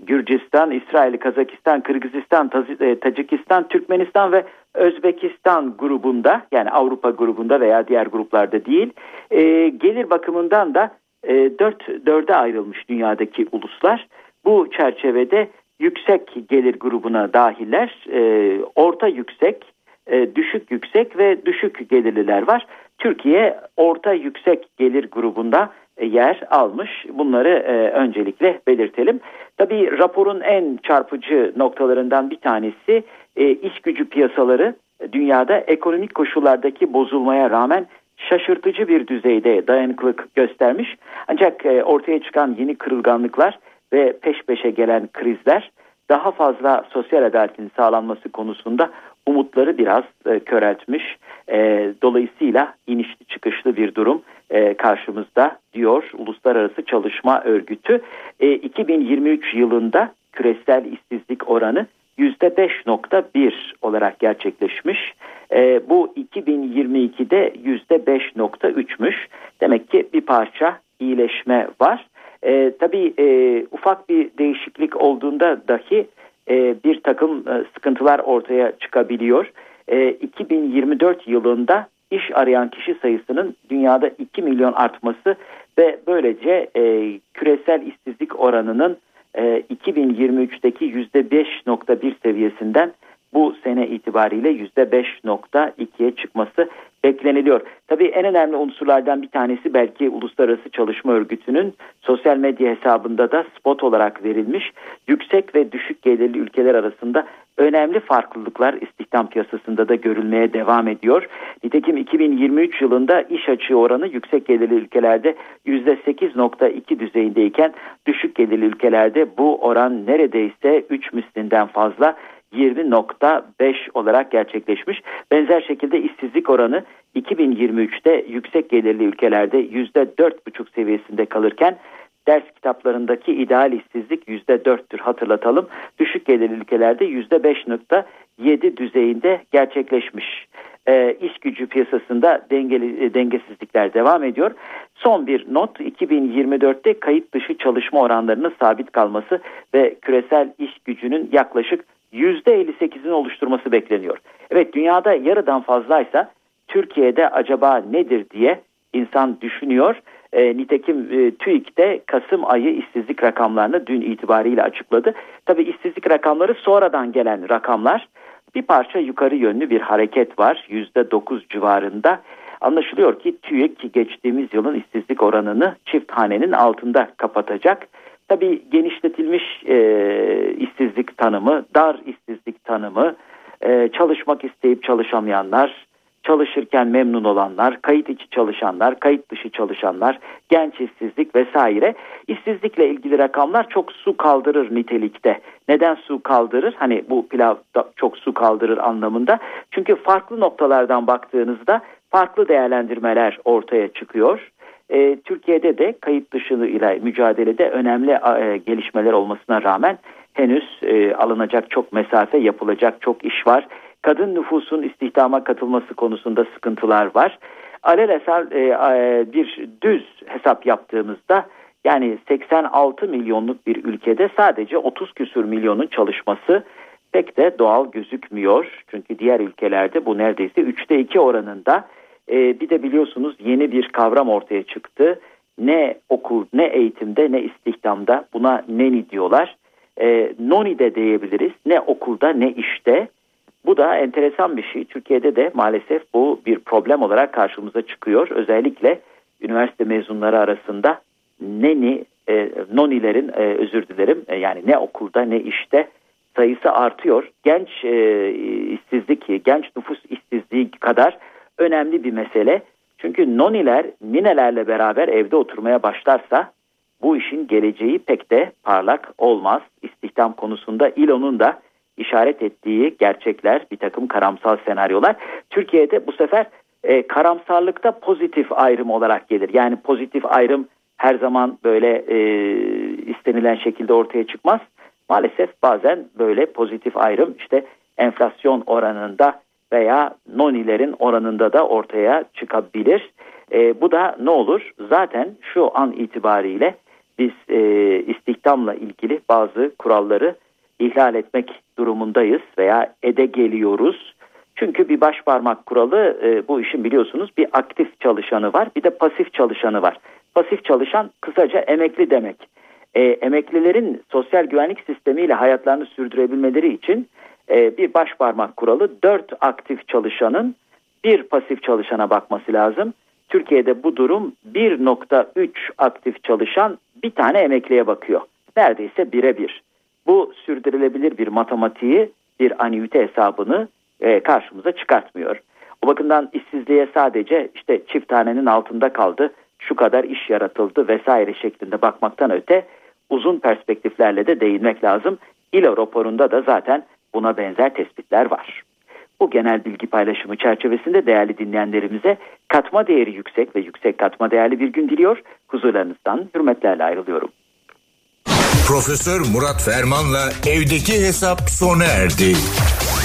Gürcistan, İsrail, Kazakistan, Kırgızistan, e, Tacikistan, Türkmenistan ve Özbekistan grubunda yani Avrupa grubunda veya diğer gruplarda değil. E, gelir bakımından da e, 4 dörde ayrılmış dünyadaki uluslar. Bu çerçevede yüksek gelir grubuna dahiller, e, orta yüksek, e, düşük yüksek ve düşük gelirliler var. Türkiye orta yüksek gelir grubunda e, yer almış. Bunları e, öncelikle belirtelim. Tabii raporun en çarpıcı noktalarından bir tanesi e, iş gücü piyasaları dünyada ekonomik koşullardaki bozulmaya rağmen şaşırtıcı bir düzeyde dayanıklılık göstermiş. Ancak e, ortaya çıkan yeni kırılganlıklar ve peş peşe gelen krizler daha fazla sosyal adaletin sağlanması konusunda umutları biraz e, köreltmiş. E, dolayısıyla inişli çıkışlı bir durum e, karşımızda diyor Uluslararası Çalışma Örgütü. E, 2023 yılında küresel işsizlik oranı %5.1 olarak gerçekleşmiş. E, bu 2022'de %5.3'müş. Demek ki bir parça iyileşme var. E, tabii e, ufak bir değişiklik olduğunda dahi e, bir takım e, sıkıntılar ortaya çıkabiliyor. E, 2024 yılında iş arayan kişi sayısının dünyada 2 milyon artması ve böylece e, küresel işsizlik oranının e, 2023'teki %5.1 seviyesinden bu sene itibariyle %5.2'ye çıkması bekleniliyor. Tabii en önemli unsurlardan bir tanesi belki Uluslararası Çalışma Örgütü'nün sosyal medya hesabında da spot olarak verilmiş yüksek ve düşük gelirli ülkeler arasında önemli farklılıklar istihdam piyasasında da görülmeye devam ediyor. Nitekim 2023 yılında iş açığı oranı yüksek gelirli ülkelerde %8.2 düzeyindeyken düşük gelirli ülkelerde bu oran neredeyse 3 mislinden fazla 20.5 olarak gerçekleşmiş. Benzer şekilde işsizlik oranı 2023'te yüksek gelirli ülkelerde %4,5 seviyesinde kalırken ders kitaplarındaki ideal işsizlik %4'tür hatırlatalım. Düşük gelirli ülkelerde %5.7 düzeyinde gerçekleşmiş. E, iş gücü piyasasında dengeli, e, dengesizlikler devam ediyor. Son bir not 2024'te kayıt dışı çalışma oranlarının sabit kalması ve küresel iş gücünün yaklaşık %58'ini oluşturması bekleniyor. Evet dünyada yarıdan fazlaysa Türkiye'de acaba nedir diye insan düşünüyor. E, nitekim e, TÜİK de Kasım ayı işsizlik rakamlarını dün itibariyle açıkladı. Tabi işsizlik rakamları sonradan gelen rakamlar bir parça yukarı yönlü bir hareket var %9 civarında. Anlaşılıyor ki TÜİK geçtiğimiz yılın işsizlik oranını çift hanenin altında kapatacak. Tabii genişletilmiş e, işsizlik tanımı, dar işsizlik tanımı, e, çalışmak isteyip çalışamayanlar, çalışırken memnun olanlar, kayıt içi çalışanlar, kayıt dışı çalışanlar, genç işsizlik vesaire. İşsizlikle ilgili rakamlar çok su kaldırır nitelikte. Neden su kaldırır? Hani bu pilav çok su kaldırır anlamında. Çünkü farklı noktalardan baktığınızda farklı değerlendirmeler ortaya çıkıyor. E, Türkiye'de de kayıt dışı ile mücadelede önemli e, gelişmeler olmasına rağmen henüz e, alınacak çok mesafe yapılacak çok iş var. Kadın nüfusun istihdama katılması konusunda sıkıntılar var. Alelesel e, e, bir düz hesap yaptığımızda yani 86 milyonluk bir ülkede sadece 30 küsür milyonun çalışması pek de doğal gözükmüyor. Çünkü diğer ülkelerde bu neredeyse 3'te 2 oranında e, bir de biliyorsunuz yeni bir kavram ortaya çıktı. Ne okul, ne eğitimde, ne istihdamda buna neni diyorlar. E, noni de diyebiliriz. Ne okulda, ne işte. Bu da enteresan bir şey. Türkiye'de de maalesef bu bir problem olarak karşımıza çıkıyor. Özellikle üniversite mezunları arasında neni, e, nonilerin e, özür dilerim e, yani ne okulda ne işte sayısı artıyor. Genç e, işsizlik, genç nüfus işsizliği kadar önemli bir mesele. Çünkü noniler ninelerle beraber evde oturmaya başlarsa bu işin geleceği pek de parlak olmaz. İstihdam konusunda İLO'nun da işaret ettiği gerçekler, bir takım karamsal senaryolar. Türkiye'de bu sefer e, karamsarlıkta pozitif ayrım olarak gelir. Yani pozitif ayrım her zaman böyle e, istenilen şekilde ortaya çıkmaz. Maalesef bazen böyle pozitif ayrım işte enflasyon oranında veya nonilerin oranında da ortaya çıkabilir. E, bu da ne olur? Zaten şu an itibariyle biz e, istihdamla ilgili bazı kuralları ihlal etmek durumundayız veya ede geliyoruz. Çünkü bir baş parmak kuralı e, bu işin biliyorsunuz bir aktif çalışanı var bir de pasif çalışanı var. Pasif çalışan kısaca emekli demek. E, emeklilerin sosyal güvenlik sistemiyle hayatlarını sürdürebilmeleri için e, bir baş parmak kuralı dört aktif çalışanın bir pasif çalışana bakması lazım. Türkiye'de bu durum 1.3 aktif çalışan bir tane emekliye bakıyor. Neredeyse birebir. Bu sürdürülebilir bir matematiği, bir anüite hesabını e, karşımıza çıkartmıyor. O bakımdan işsizliğe sadece işte çift tanenin altında kaldı, şu kadar iş yaratıldı vesaire şeklinde bakmaktan öte uzun perspektiflerle de değinmek lazım. İLO raporunda da zaten buna benzer tespitler var. Bu genel bilgi paylaşımı çerçevesinde değerli dinleyenlerimize katma değeri yüksek ve yüksek katma değerli bir gün diliyor. Huzurlarınızdan hürmetlerle ayrılıyorum. Profesör Murat Ferman'la evdeki hesap sona erdi.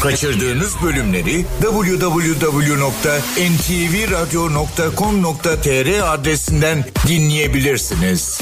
Kaçırdığınız bölümleri www.ntvradio.com.tr adresinden dinleyebilirsiniz.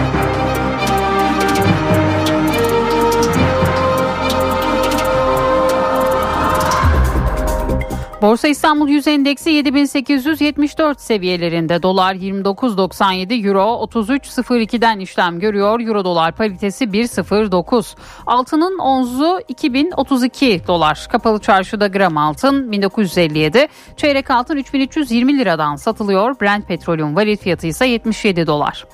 Borsa İstanbul Yüz Endeksi 7874 seviyelerinde dolar 29.97 euro 33.02'den işlem görüyor. Euro dolar paritesi 1.09. Altının onzu 2032 dolar. Kapalı çarşıda gram altın 1957. Çeyrek altın 3320 liradan satılıyor. Brent petrolün varil fiyatı ise 77 dolar.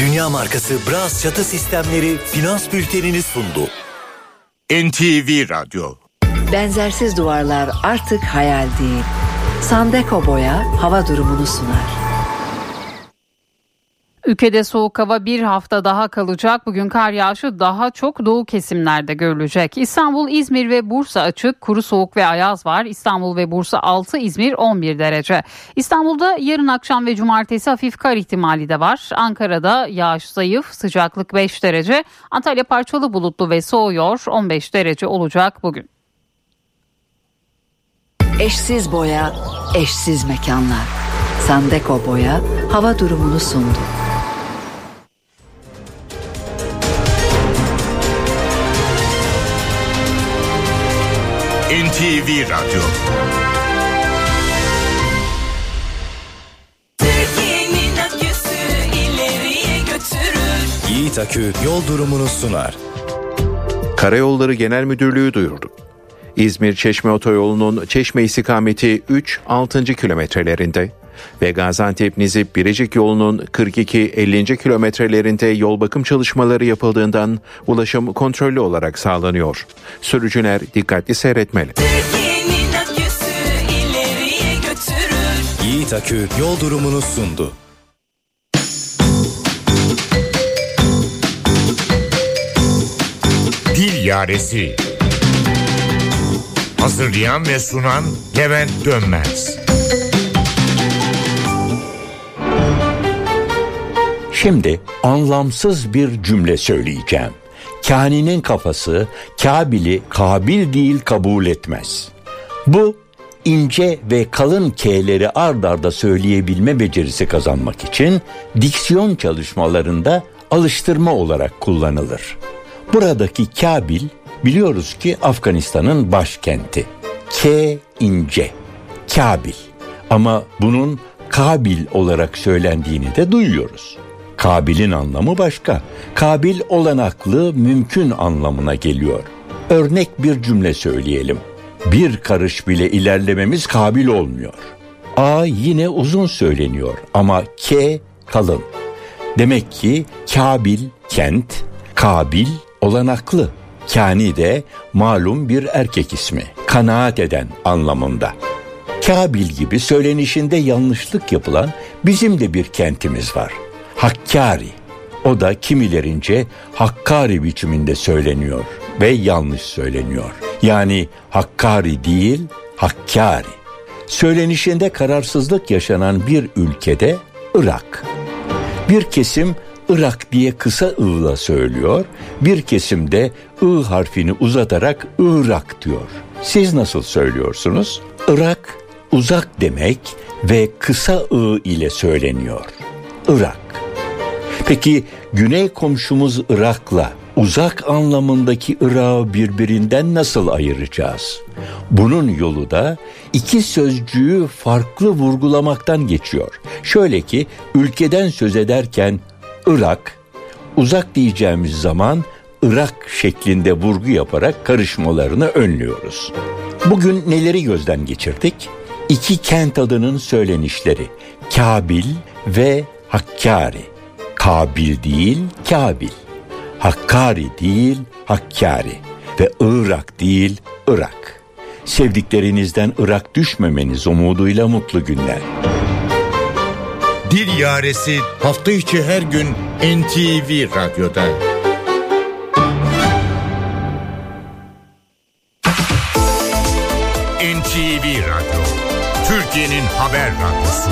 Dünya markası Bras çatı sistemleri finans bültenini sundu. NTV Radyo Benzersiz duvarlar artık hayal değil. Sandeko Boya hava durumunu sunar. Ülkede soğuk hava bir hafta daha kalacak. Bugün kar yağışı daha çok doğu kesimlerde görülecek. İstanbul, İzmir ve Bursa açık. Kuru soğuk ve ayaz var. İstanbul ve Bursa 6, İzmir 11 derece. İstanbul'da yarın akşam ve cumartesi hafif kar ihtimali de var. Ankara'da yağış zayıf, sıcaklık 5 derece. Antalya parçalı bulutlu ve soğuyor. 15 derece olacak bugün. Eşsiz boya, eşsiz mekanlar. Sandeko Boya hava durumunu sundu. NTV Radyo. Yiğit Akü yol durumunu sunar. Karayolları Genel Müdürlüğü duyurdu. İzmir Çeşme Otoyolu'nun Çeşme istikameti 3-6. kilometrelerinde ve Gaziantep Nizip Birecik yolunun 42-50. kilometrelerinde yol bakım çalışmaları yapıldığından ulaşım kontrollü olarak sağlanıyor. Sürücüler dikkatli seyretmeli. Yiğit Akü yol durumunu sundu. Dil Yaresi Hazırlayan ve sunan Levent Dönmez Şimdi anlamsız bir cümle söyleyeceğim. Kani'nin kafası Kabil'i kabil değil kabul etmez. Bu ince ve kalın K'leri ard arda söyleyebilme becerisi kazanmak için diksiyon çalışmalarında alıştırma olarak kullanılır. Buradaki Kabil biliyoruz ki Afganistan'ın başkenti. K ince, Kabil. Ama bunun Kabil olarak söylendiğini de duyuyoruz. Kabil'in anlamı başka. Kabil olanaklı, mümkün anlamına geliyor. Örnek bir cümle söyleyelim. Bir karış bile ilerlememiz kabil olmuyor. A yine uzun söyleniyor ama K kalın. Demek ki Kabil kent, Kabil olanaklı. Kani de malum bir erkek ismi. Kanaat eden anlamında. Kabil gibi söylenişinde yanlışlık yapılan bizim de bir kentimiz var. Hakkari. O da kimilerince Hakkari biçiminde söyleniyor ve yanlış söyleniyor. Yani Hakkari değil, Hakkari. Söylenişinde kararsızlık yaşanan bir ülkede Irak. Bir kesim Irak diye kısa ı'la söylüyor, bir kesim de ı harfini uzatarak Irak diyor. Siz nasıl söylüyorsunuz? Irak uzak demek ve kısa ı ile söyleniyor. Irak. Peki güney komşumuz Irak'la uzak anlamındaki Irak'ı birbirinden nasıl ayıracağız? Bunun yolu da iki sözcüğü farklı vurgulamaktan geçiyor. Şöyle ki ülkeden söz ederken Irak, uzak diyeceğimiz zaman Irak şeklinde vurgu yaparak karışmalarını önlüyoruz. Bugün neleri gözden geçirdik? İki kent adının söylenişleri Kabil ve Hakkari. Kabil değil Kabil. Hakkari değil Hakkari ve Irak değil Irak. Sevdiklerinizden Irak düşmemeniz umuduyla mutlu günler. Dil Yaresi hafta içi her gün NTV Radyo'da. NTV Radyo, Türkiye'nin haber radyosu.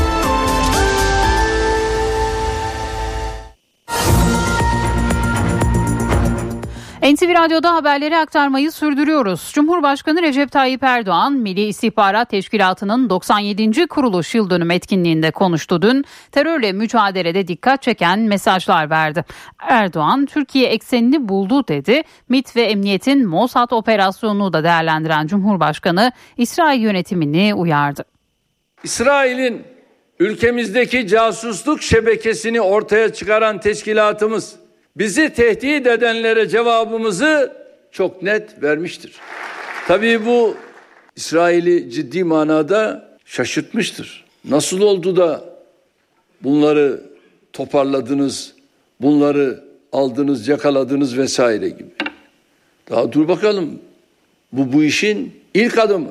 NTV Radyo'da haberleri aktarmayı sürdürüyoruz. Cumhurbaşkanı Recep Tayyip Erdoğan, Milli İstihbarat Teşkilatı'nın 97. kuruluş yıl dönümü etkinliğinde konuştu dün. Terörle mücadelede dikkat çeken mesajlar verdi. Erdoğan, Türkiye eksenini buldu dedi. MIT ve Emniyet'in Mossad operasyonunu da değerlendiren Cumhurbaşkanı, İsrail yönetimini uyardı. İsrail'in ülkemizdeki casusluk şebekesini ortaya çıkaran teşkilatımız bizi tehdit edenlere cevabımızı çok net vermiştir. Tabii bu İsrail'i ciddi manada şaşırtmıştır. Nasıl oldu da bunları toparladınız, bunları aldınız, yakaladınız vesaire gibi. Daha dur bakalım. Bu bu işin ilk adımı.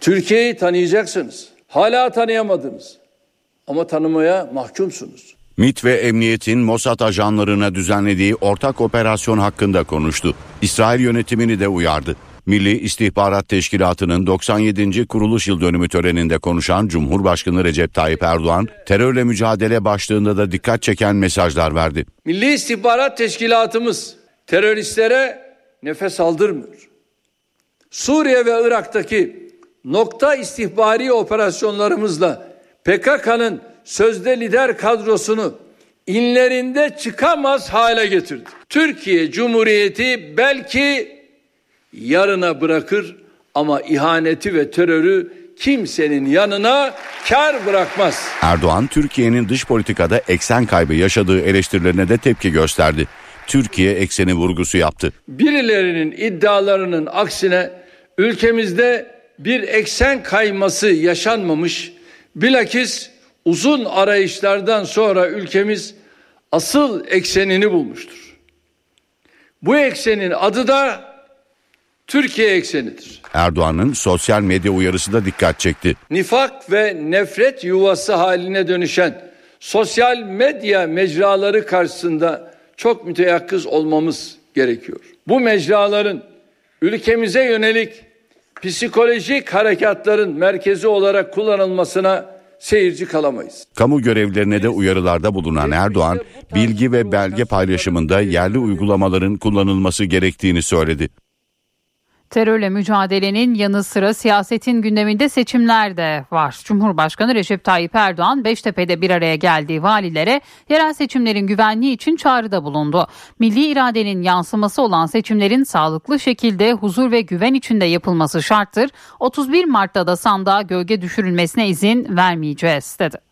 Türkiye'yi tanıyacaksınız. Hala tanıyamadınız. Ama tanımaya mahkumsunuz. MIT ve emniyetin Mossad ajanlarına düzenlediği ortak operasyon hakkında konuştu. İsrail yönetimini de uyardı. Milli İstihbarat Teşkilatı'nın 97. kuruluş yıl dönümü töreninde konuşan Cumhurbaşkanı Recep Tayyip Erdoğan, terörle mücadele başlığında da dikkat çeken mesajlar verdi. Milli İstihbarat Teşkilatımız teröristlere nefes aldırmıyor. Suriye ve Irak'taki nokta istihbari operasyonlarımızla PKK'nın sözde lider kadrosunu inlerinde çıkamaz hale getirdi. Türkiye Cumhuriyeti belki yarına bırakır ama ihaneti ve terörü kimsenin yanına kar bırakmaz. Erdoğan, Türkiye'nin dış politikada eksen kaybı yaşadığı eleştirilerine de tepki gösterdi. Türkiye ekseni vurgusu yaptı. Birilerinin iddialarının aksine ülkemizde bir eksen kayması yaşanmamış. Bilakis uzun arayışlardan sonra ülkemiz asıl eksenini bulmuştur. Bu eksenin adı da Türkiye eksenidir. Erdoğan'ın sosyal medya uyarısı da dikkat çekti. Nifak ve nefret yuvası haline dönüşen sosyal medya mecraları karşısında çok müteyakkız olmamız gerekiyor. Bu mecraların ülkemize yönelik psikolojik harekatların merkezi olarak kullanılmasına seyirci kalamayız. Kamu görevlilerine de uyarılarda bulunan Erdoğan, bilgi ve belge paylaşımında yerli uygulamaların kullanılması gerektiğini söyledi. Terörle mücadelenin yanı sıra siyasetin gündeminde seçimler de var. Cumhurbaşkanı Recep Tayyip Erdoğan Beştepe'de bir araya geldiği valilere yerel seçimlerin güvenliği için çağrıda bulundu. Milli iradenin yansıması olan seçimlerin sağlıklı şekilde huzur ve güven içinde yapılması şarttır. 31 Mart'ta da sandığa gölge düşürülmesine izin vermeyeceğiz dedi.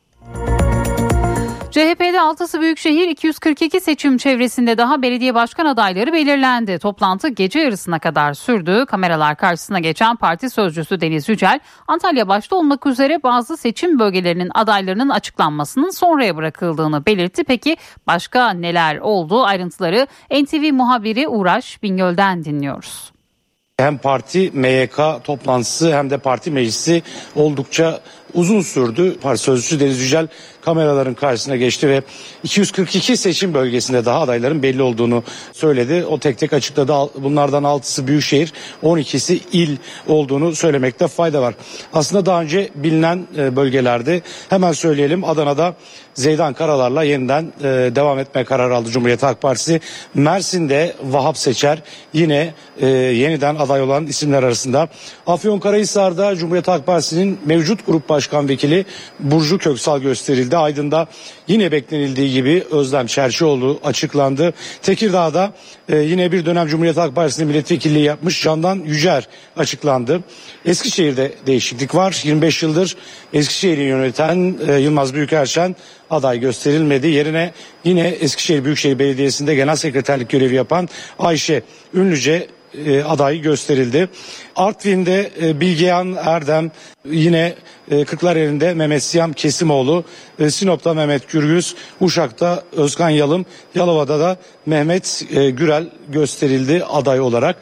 CHP'de 6'sı Büyükşehir 242 seçim çevresinde daha belediye başkan adayları belirlendi. Toplantı gece yarısına kadar sürdü. Kameralar karşısına geçen parti sözcüsü Deniz Yücel, Antalya başta olmak üzere bazı seçim bölgelerinin adaylarının açıklanmasının sonraya bırakıldığını belirtti. Peki başka neler oldu? Ayrıntıları NTV muhabiri Uğraş Bingöl'den dinliyoruz. Hem parti MYK toplantısı hem de parti meclisi oldukça uzun sürdü. Parti sözcüsü Deniz Yücel kameraların karşısına geçti ve 242 seçim bölgesinde daha adayların belli olduğunu söyledi. O tek tek açıkladı. Bunlardan 6'sı büyükşehir, 12'si il olduğunu söylemekte fayda var. Aslında daha önce bilinen e, bölgelerde hemen söyleyelim Adana'da Zeydan Karalar'la yeniden e, devam etme kararı aldı Cumhuriyet Halk Partisi. Mersin'de Vahap Seçer yine e, yeniden aday olan isimler arasında. Afyonkarahisar'da Cumhuriyet Halk Partisi'nin mevcut grup başkan vekili Burcu Köksal gösterildi. Aydın'da yine beklenildiği gibi Özlem Çerçioğlu açıklandı. Tekirdağ'da e, yine bir dönem Cumhuriyet Halk Partisi'nin milletvekilliği yapmış Candan Yücer açıklandı. Eskişehir'de değişiklik var. 25 yıldır Eskişehir'i yöneten e, Yılmaz Büyükerşen aday gösterilmedi. Yerine yine Eskişehir Büyükşehir Belediyesi'nde genel sekreterlik görevi yapan Ayşe Ünlüce e, aday gösterildi. Artvin'de e, Bilgehan Erdem yine e, Kırklareli'nde Mehmet Siyam Kesimoğlu, e, Sinop'ta Mehmet Gürgüz, Uşak'ta Özkan Yalım, Yalova'da da Mehmet e, Gürel gösterildi aday olarak.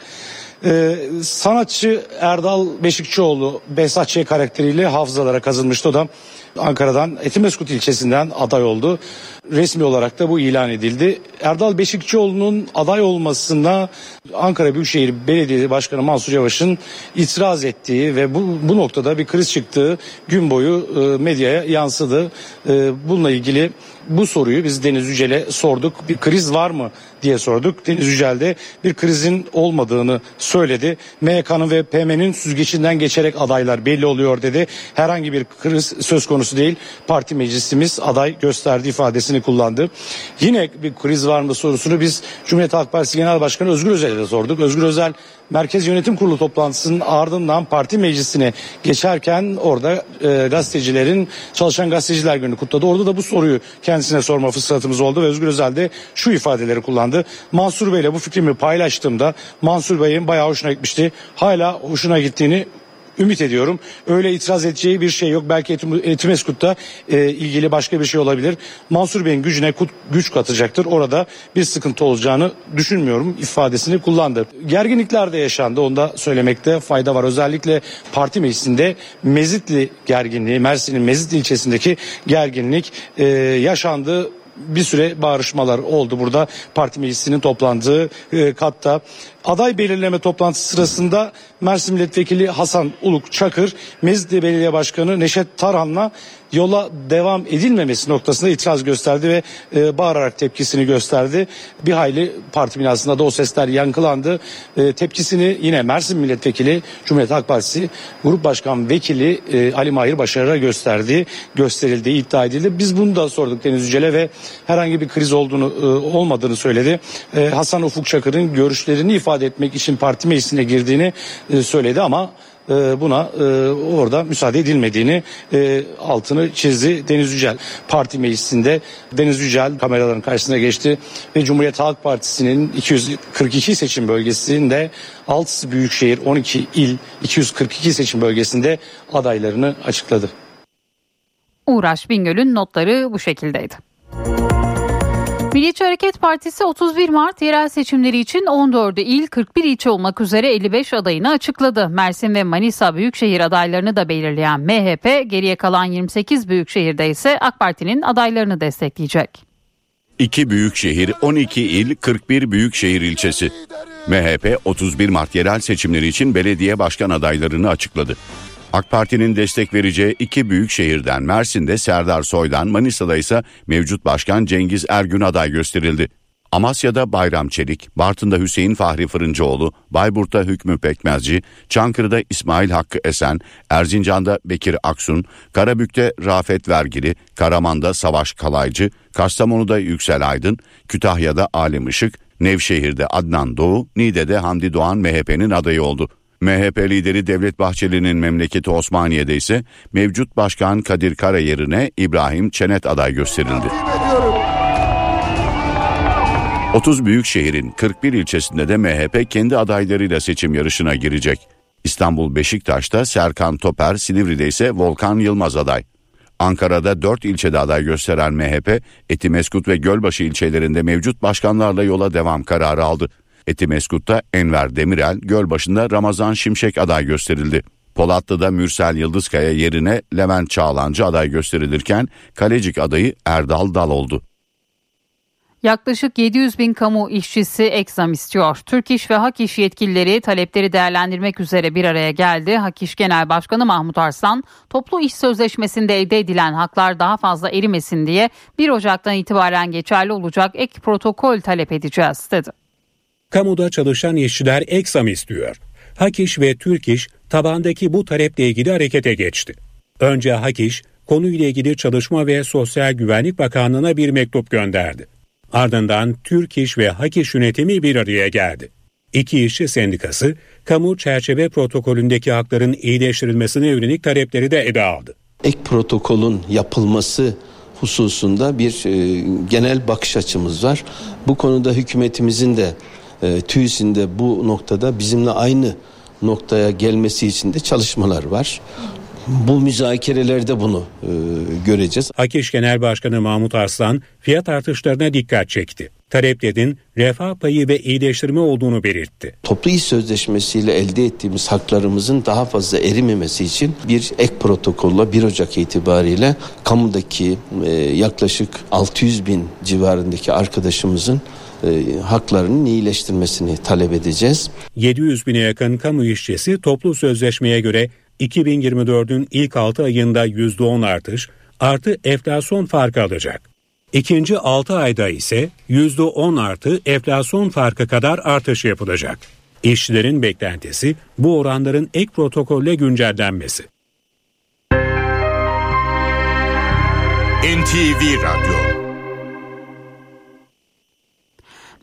Ee, sanatçı Erdal Beşikçioğlu Behzat karakteriyle hafızalara kazınmıştı. O da Ankara'dan Etimeskut ilçesinden aday oldu. Resmi olarak da bu ilan edildi. Erdal Beşikçioğlu'nun aday olmasına Ankara Büyükşehir Belediye Başkanı Mansur Yavaş'ın itiraz ettiği ve bu, bu noktada bir kriz çıktığı gün boyu e, medyaya yansıdı. E, bununla ilgili bu soruyu biz Deniz Yücel'e sorduk. Bir kriz var mı diye sorduk. Deniz Yücel de bir krizin olmadığını söyledi. MYK'nın ve PM'nin süzgecinden geçerek adaylar belli oluyor dedi. Herhangi bir kriz söz konusu değil. Parti meclisimiz aday gösterdi ifadesini kullandı. Yine bir kriz var mı sorusunu biz Cumhuriyet Halk Partisi Genel Başkanı Özgür Özel'e sorduk. Özgür Özel Merkez Yönetim Kurulu toplantısının ardından parti meclisine geçerken orada e, gazetecilerin çalışan gazeteciler günü kutladı. Orada da bu soruyu kendisine sorma fırsatımız oldu ve Özgür Özel de şu ifadeleri kullandı. Mansur Bey'le bu fikrimi paylaştığımda Mansur Bey'in bayağı hoşuna gitmişti. Hala hoşuna gittiğini ümit ediyorum. Öyle itiraz edeceği bir şey yok. Belki Etim, Etimeskut'ta e, ilgili başka bir şey olabilir. Mansur Bey'in gücüne kut, güç katacaktır. Orada bir sıkıntı olacağını düşünmüyorum ifadesini kullandı. Gerginlikler de yaşandı. Onu da söylemekte fayda var. Özellikle parti meclisinde Mezitli gerginliği, Mersin'in Mezitli ilçesindeki gerginlik e, yaşandı bir süre bağırışmalar oldu burada parti meclisinin toplandığı e, katta. Aday belirleme toplantısı sırasında Mersin Milletvekili Hasan Uluk Çakır, Mezitli Belediye Başkanı Neşet Tarhan'la yola devam edilmemesi noktasında itiraz gösterdi ve e, bağırarak tepkisini gösterdi. Bir hayli parti binasında da o sesler yankılandı. E, tepkisini yine Mersin Milletvekili Cumhuriyet Halk Partisi Grup Başkan Vekili e, Ali Mahir Başarır'a gösterdi, gösterildiği iddia edildi. Biz bunu da sorduk Deniz Yücel'e ve herhangi bir kriz olduğunu e, olmadığını söyledi. E, Hasan Ufuk Çakır'ın görüşlerini ifade etmek için parti meclisine girdiğini e, söyledi ama e, buna e, orada müsaade edilmediğini altını çizdi Deniz Yücel. Parti meclisinde Deniz Yücel kameraların karşısına geçti ve Cumhuriyet Halk Partisi'nin 242 seçim bölgesinde 6 büyükşehir 12 il 242 seçim bölgesinde adaylarını açıkladı. Uğraş Bingöl'ün notları bu şekildeydi. Milliyetçi Hareket Partisi 31 Mart yerel seçimleri için 14 il 41 ilçe olmak üzere 55 adayını açıkladı. Mersin ve Manisa büyükşehir adaylarını da belirleyen MHP geriye kalan 28 büyükşehirde ise AK Parti'nin adaylarını destekleyecek. 2 büyük şehir, 12 il, 41 büyük şehir ilçesi. MHP 31 Mart yerel seçimleri için belediye başkan adaylarını açıkladı. AK Parti'nin destek vereceği iki büyük şehirden Mersin'de Serdar Soy'dan Manisa'da ise mevcut başkan Cengiz Ergün aday gösterildi. Amasya'da Bayram Çelik, Bartın'da Hüseyin Fahri Fırıncıoğlu, Bayburt'ta Hükmü Pekmezci, Çankırı'da İsmail Hakkı Esen, Erzincan'da Bekir Aksun, Karabük'te Rafet Vergili, Karaman'da Savaş Kalaycı, Kastamonu'da Yüksel Aydın, Kütahya'da Alim Işık, Nevşehir'de Adnan Doğu, Niğde'de Hamdi Doğan MHP'nin adayı oldu. MHP lideri Devlet Bahçeli'nin memleketi Osmaniye'de ise mevcut başkan Kadir Kara yerine İbrahim Çenet aday gösterildi. 30 büyük şehrin 41 ilçesinde de MHP kendi adaylarıyla seçim yarışına girecek. İstanbul Beşiktaş'ta Serkan Toper, Silivri'de ise Volkan Yılmaz aday. Ankara'da 4 ilçede aday gösteren MHP, Etimeskut ve Gölbaşı ilçelerinde mevcut başkanlarla yola devam kararı aldı. Etimeskut'ta Enver Demirel, Gölbaşı'nda Ramazan Şimşek aday gösterildi. Polatlı'da Mürsel Yıldızkaya yerine Levent Çağlancı aday gösterilirken Kalecik adayı Erdal Dal oldu. Yaklaşık 700 bin kamu işçisi ek istiyor. Türk İş ve Hak İş yetkilileri talepleri değerlendirmek üzere bir araya geldi. Hak İş Genel Başkanı Mahmut Arslan, toplu iş sözleşmesinde elde edilen haklar daha fazla erimesin diye 1 Ocak'tan itibaren geçerli olacak ek protokol talep edeceğiz dedi. Kamuda çalışan işçiler ek zam istiyor. Hak İş ve Türk İş tabandaki bu taleple ilgili harekete geçti. Önce Hak İş konuyla ilgili Çalışma ve Sosyal Güvenlik Bakanlığı'na bir mektup gönderdi. Ardından Türk İş ve Hak İş yönetimi bir araya geldi. İki işçi sendikası, kamu çerçeve protokolündeki hakların iyileştirilmesine yönelik talepleri de ele aldı. Ek protokolün yapılması hususunda bir e, genel bakış açımız var. Bu konuda hükümetimizin de e, TÜİS'in de bu noktada bizimle aynı noktaya gelmesi için de çalışmalar var. Bu müzakerelerde bunu e, göreceğiz. Hak İş Genel Başkanı Mahmut Arslan fiyat artışlarına dikkat çekti. Taleplerin refah payı ve iyileştirme olduğunu belirtti. Toplu iş sözleşmesiyle elde ettiğimiz haklarımızın daha fazla erimemesi için bir ek protokolla 1 Ocak itibariyle kamudaki e, yaklaşık 600 bin civarındaki arkadaşımızın e, haklarının iyileştirmesini talep edeceğiz. 700 bine yakın kamu işçisi toplu sözleşmeye göre 2024'ün ilk 6 ayında %10 artış artı enflasyon farkı alacak. İkinci 6 ayda ise %10 artı enflasyon farkı kadar artış yapılacak. İşçilerin beklentisi bu oranların ek protokolle güncellenmesi. NTV Radyo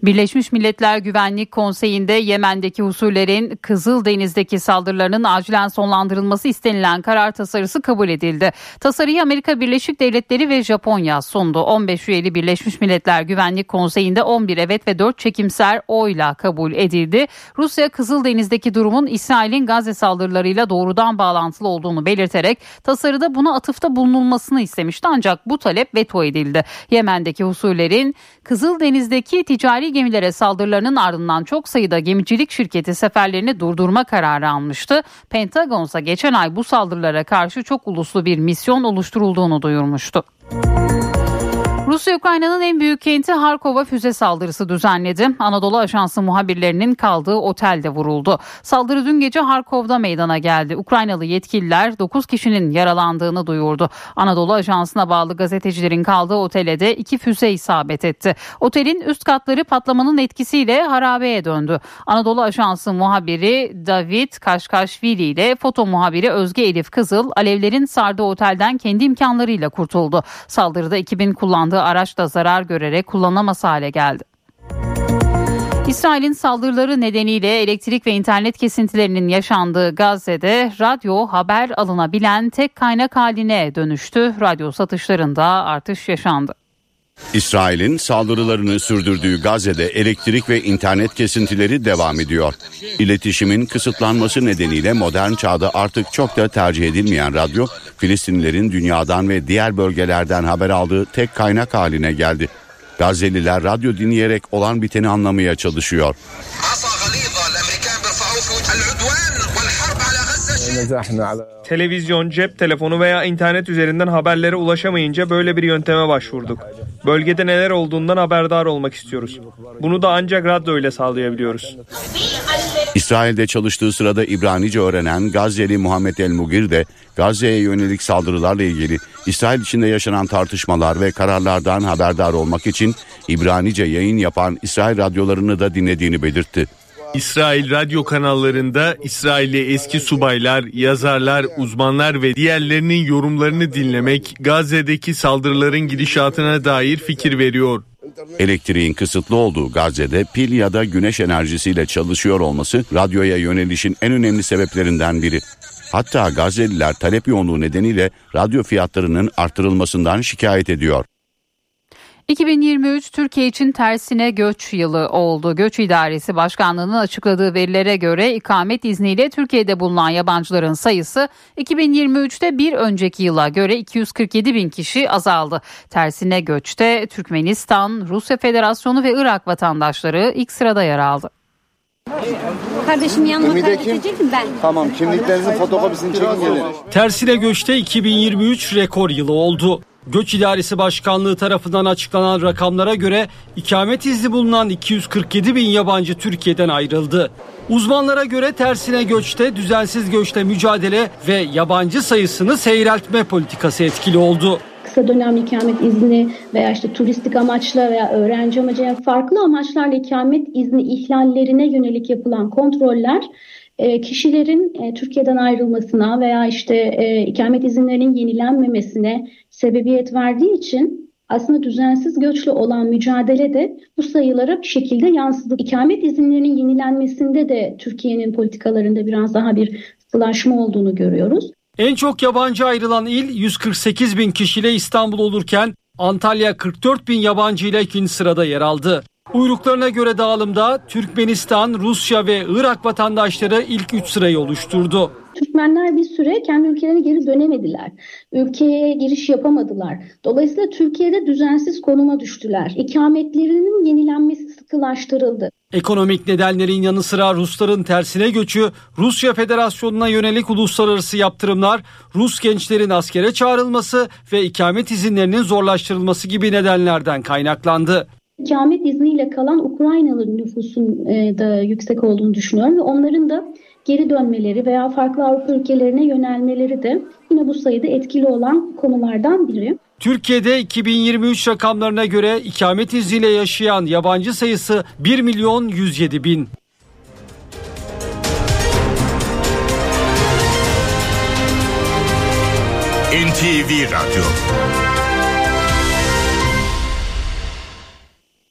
Birleşmiş Milletler Güvenlik Konseyi'nde Yemen'deki husullerin Kızıldeniz'deki saldırılarının acilen sonlandırılması istenilen karar tasarısı kabul edildi. Tasarıyı Amerika Birleşik Devletleri ve Japonya sundu. 15 üyeli Birleşmiş Milletler Güvenlik Konseyi'nde 11 evet ve 4 çekimser oyla kabul edildi. Rusya Kızıldeniz'deki durumun İsrail'in Gazze saldırılarıyla doğrudan bağlantılı olduğunu belirterek tasarıda buna atıfta bulunulmasını istemişti ancak bu talep veto edildi. Yemen'deki husullerin Kızıldeniz'deki ticari gemilere saldırılarının ardından çok sayıda gemicilik şirketi seferlerini durdurma kararı almıştı. Pentagon ise geçen ay bu saldırılara karşı çok uluslu bir misyon oluşturulduğunu duyurmuştu. Rusya Ukrayna'nın en büyük kenti Harkov'a füze saldırısı düzenledi. Anadolu Ajansı muhabirlerinin kaldığı otelde vuruldu. Saldırı dün gece Harkov'da meydana geldi. Ukraynalı yetkililer 9 kişinin yaralandığını duyurdu. Anadolu Ajansı'na bağlı gazetecilerin kaldığı otele de iki füze isabet etti. Otelin üst katları patlamanın etkisiyle harabeye döndü. Anadolu Ajansı muhabiri David Kaşkaşvili ile foto muhabiri Özge Elif Kızıl alevlerin sardığı otelden kendi imkanlarıyla kurtuldu. Saldırıda ekibin kullandığı araç da zarar görerek kullanılamaz hale geldi. İsrail'in saldırıları nedeniyle elektrik ve internet kesintilerinin yaşandığı Gazze'de radyo haber alınabilen tek kaynak haline dönüştü. Radyo satışlarında artış yaşandı. İsrail'in saldırılarını sürdürdüğü Gazze'de elektrik ve internet kesintileri devam ediyor. İletişimin kısıtlanması nedeniyle modern çağda artık çok da tercih edilmeyen radyo, Filistinlilerin dünyadan ve diğer bölgelerden haber aldığı tek kaynak haline geldi. Gazze'liler radyo dinleyerek olan biteni anlamaya çalışıyor. Televizyon, cep telefonu veya internet üzerinden haberlere ulaşamayınca böyle bir yönteme başvurduk. Bölgede neler olduğundan haberdar olmak istiyoruz. Bunu da ancak radyo ile sağlayabiliyoruz. İsrail'de çalıştığı sırada İbranice öğrenen Gazze'li Muhammed El Mugir de Gazze'ye yönelik saldırılarla ilgili İsrail içinde yaşanan tartışmalar ve kararlardan haberdar olmak için İbranice yayın yapan İsrail radyolarını da dinlediğini belirtti. İsrail radyo kanallarında İsrailli eski subaylar, yazarlar, uzmanlar ve diğerlerinin yorumlarını dinlemek Gazze'deki saldırıların gidişatına dair fikir veriyor. Elektriğin kısıtlı olduğu Gazze'de pil ya da güneş enerjisiyle çalışıyor olması radyoya yönelişin en önemli sebeplerinden biri. Hatta Gazze'liler talep yoğunluğu nedeniyle radyo fiyatlarının artırılmasından şikayet ediyor. 2023 Türkiye için tersine göç yılı oldu. Göç İdaresi Başkanlığı'nın açıkladığı verilere göre ikamet izniyle Türkiye'de bulunan yabancıların sayısı 2023'te bir önceki yıla göre 247 bin kişi azaldı. Tersine göçte Türkmenistan, Rusya Federasyonu ve Irak vatandaşları ilk sırada yer aldı. Kardeşim yanıma Ümide kaydedecektim ben. Tamam kimliklerinizin fotokopisini çekin gelin. Tersine göçte 2023 rekor yılı oldu. Göç İdaresi Başkanlığı tarafından açıklanan rakamlara göre ikamet izni bulunan 247 bin yabancı Türkiye'den ayrıldı. Uzmanlara göre tersine göçte, düzensiz göçte mücadele ve yabancı sayısını seyreltme politikası etkili oldu. kısa dönem ikamet izni veya işte turistik amaçla veya öğrenci amacıyla farklı amaçlarla ikamet izni ihlallerine yönelik yapılan kontroller e, kişilerin e, Türkiye'den ayrılmasına veya işte e, ikamet izinlerinin yenilenmemesine sebebiyet verdiği için aslında düzensiz göçle olan mücadele de bu sayılara bir şekilde yansıdı. İkamet izinlerinin yenilenmesinde de Türkiye'nin politikalarında biraz daha bir sılaşma olduğunu görüyoruz. En çok yabancı ayrılan il 148 bin kişiyle İstanbul olurken Antalya 44 bin yabancı ile ikinci sırada yer aldı. Uyruklarına göre dağılımda Türkmenistan, Rusya ve Irak vatandaşları ilk 3 sırayı oluşturdu. Türkmenler bir süre kendi ülkelerine geri dönemediler. Ülkeye giriş yapamadılar. Dolayısıyla Türkiye'de düzensiz konuma düştüler. İkametlerinin yenilenmesi sıkılaştırıldı. Ekonomik nedenlerin yanı sıra Rusların tersine göçü, Rusya Federasyonu'na yönelik uluslararası yaptırımlar, Rus gençlerin askere çağrılması ve ikamet izinlerinin zorlaştırılması gibi nedenlerden kaynaklandı. İkamet izniyle kalan Ukraynalı nüfusun e, da yüksek olduğunu düşünüyorum ve onların da geri dönmeleri veya farklı Avrupa ülkelerine yönelmeleri de yine bu sayıda etkili olan konulardan biri. Türkiye'de 2023 rakamlarına göre ikamet izniyle yaşayan yabancı sayısı 1 milyon 107 bin. NTV Radyo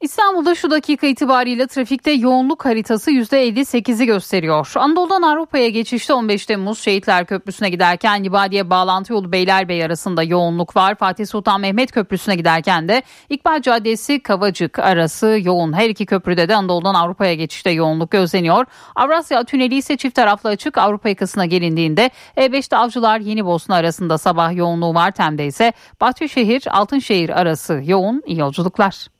İstanbul'da şu dakika itibariyle trafikte yoğunluk haritası %58'i gösteriyor. Anadolu'dan Avrupa'ya geçişte 15 Temmuz Şehitler Köprüsü'ne giderken Libadiye bağlantı yolu Beylerbeyi arasında yoğunluk var. Fatih Sultan Mehmet Köprüsü'ne giderken de İkbal Caddesi Kavacık arası yoğun. Her iki köprüde de Anadolu'dan Avrupa'ya geçişte yoğunluk gözleniyor. Avrasya Tüneli ise çift taraflı açık Avrupa yakasına gelindiğinde E5'te Avcılar Yeni Bosna arasında sabah yoğunluğu var. Tem'de ise Bahçeşehir Altınşehir arası yoğun. İyi yolculuklar.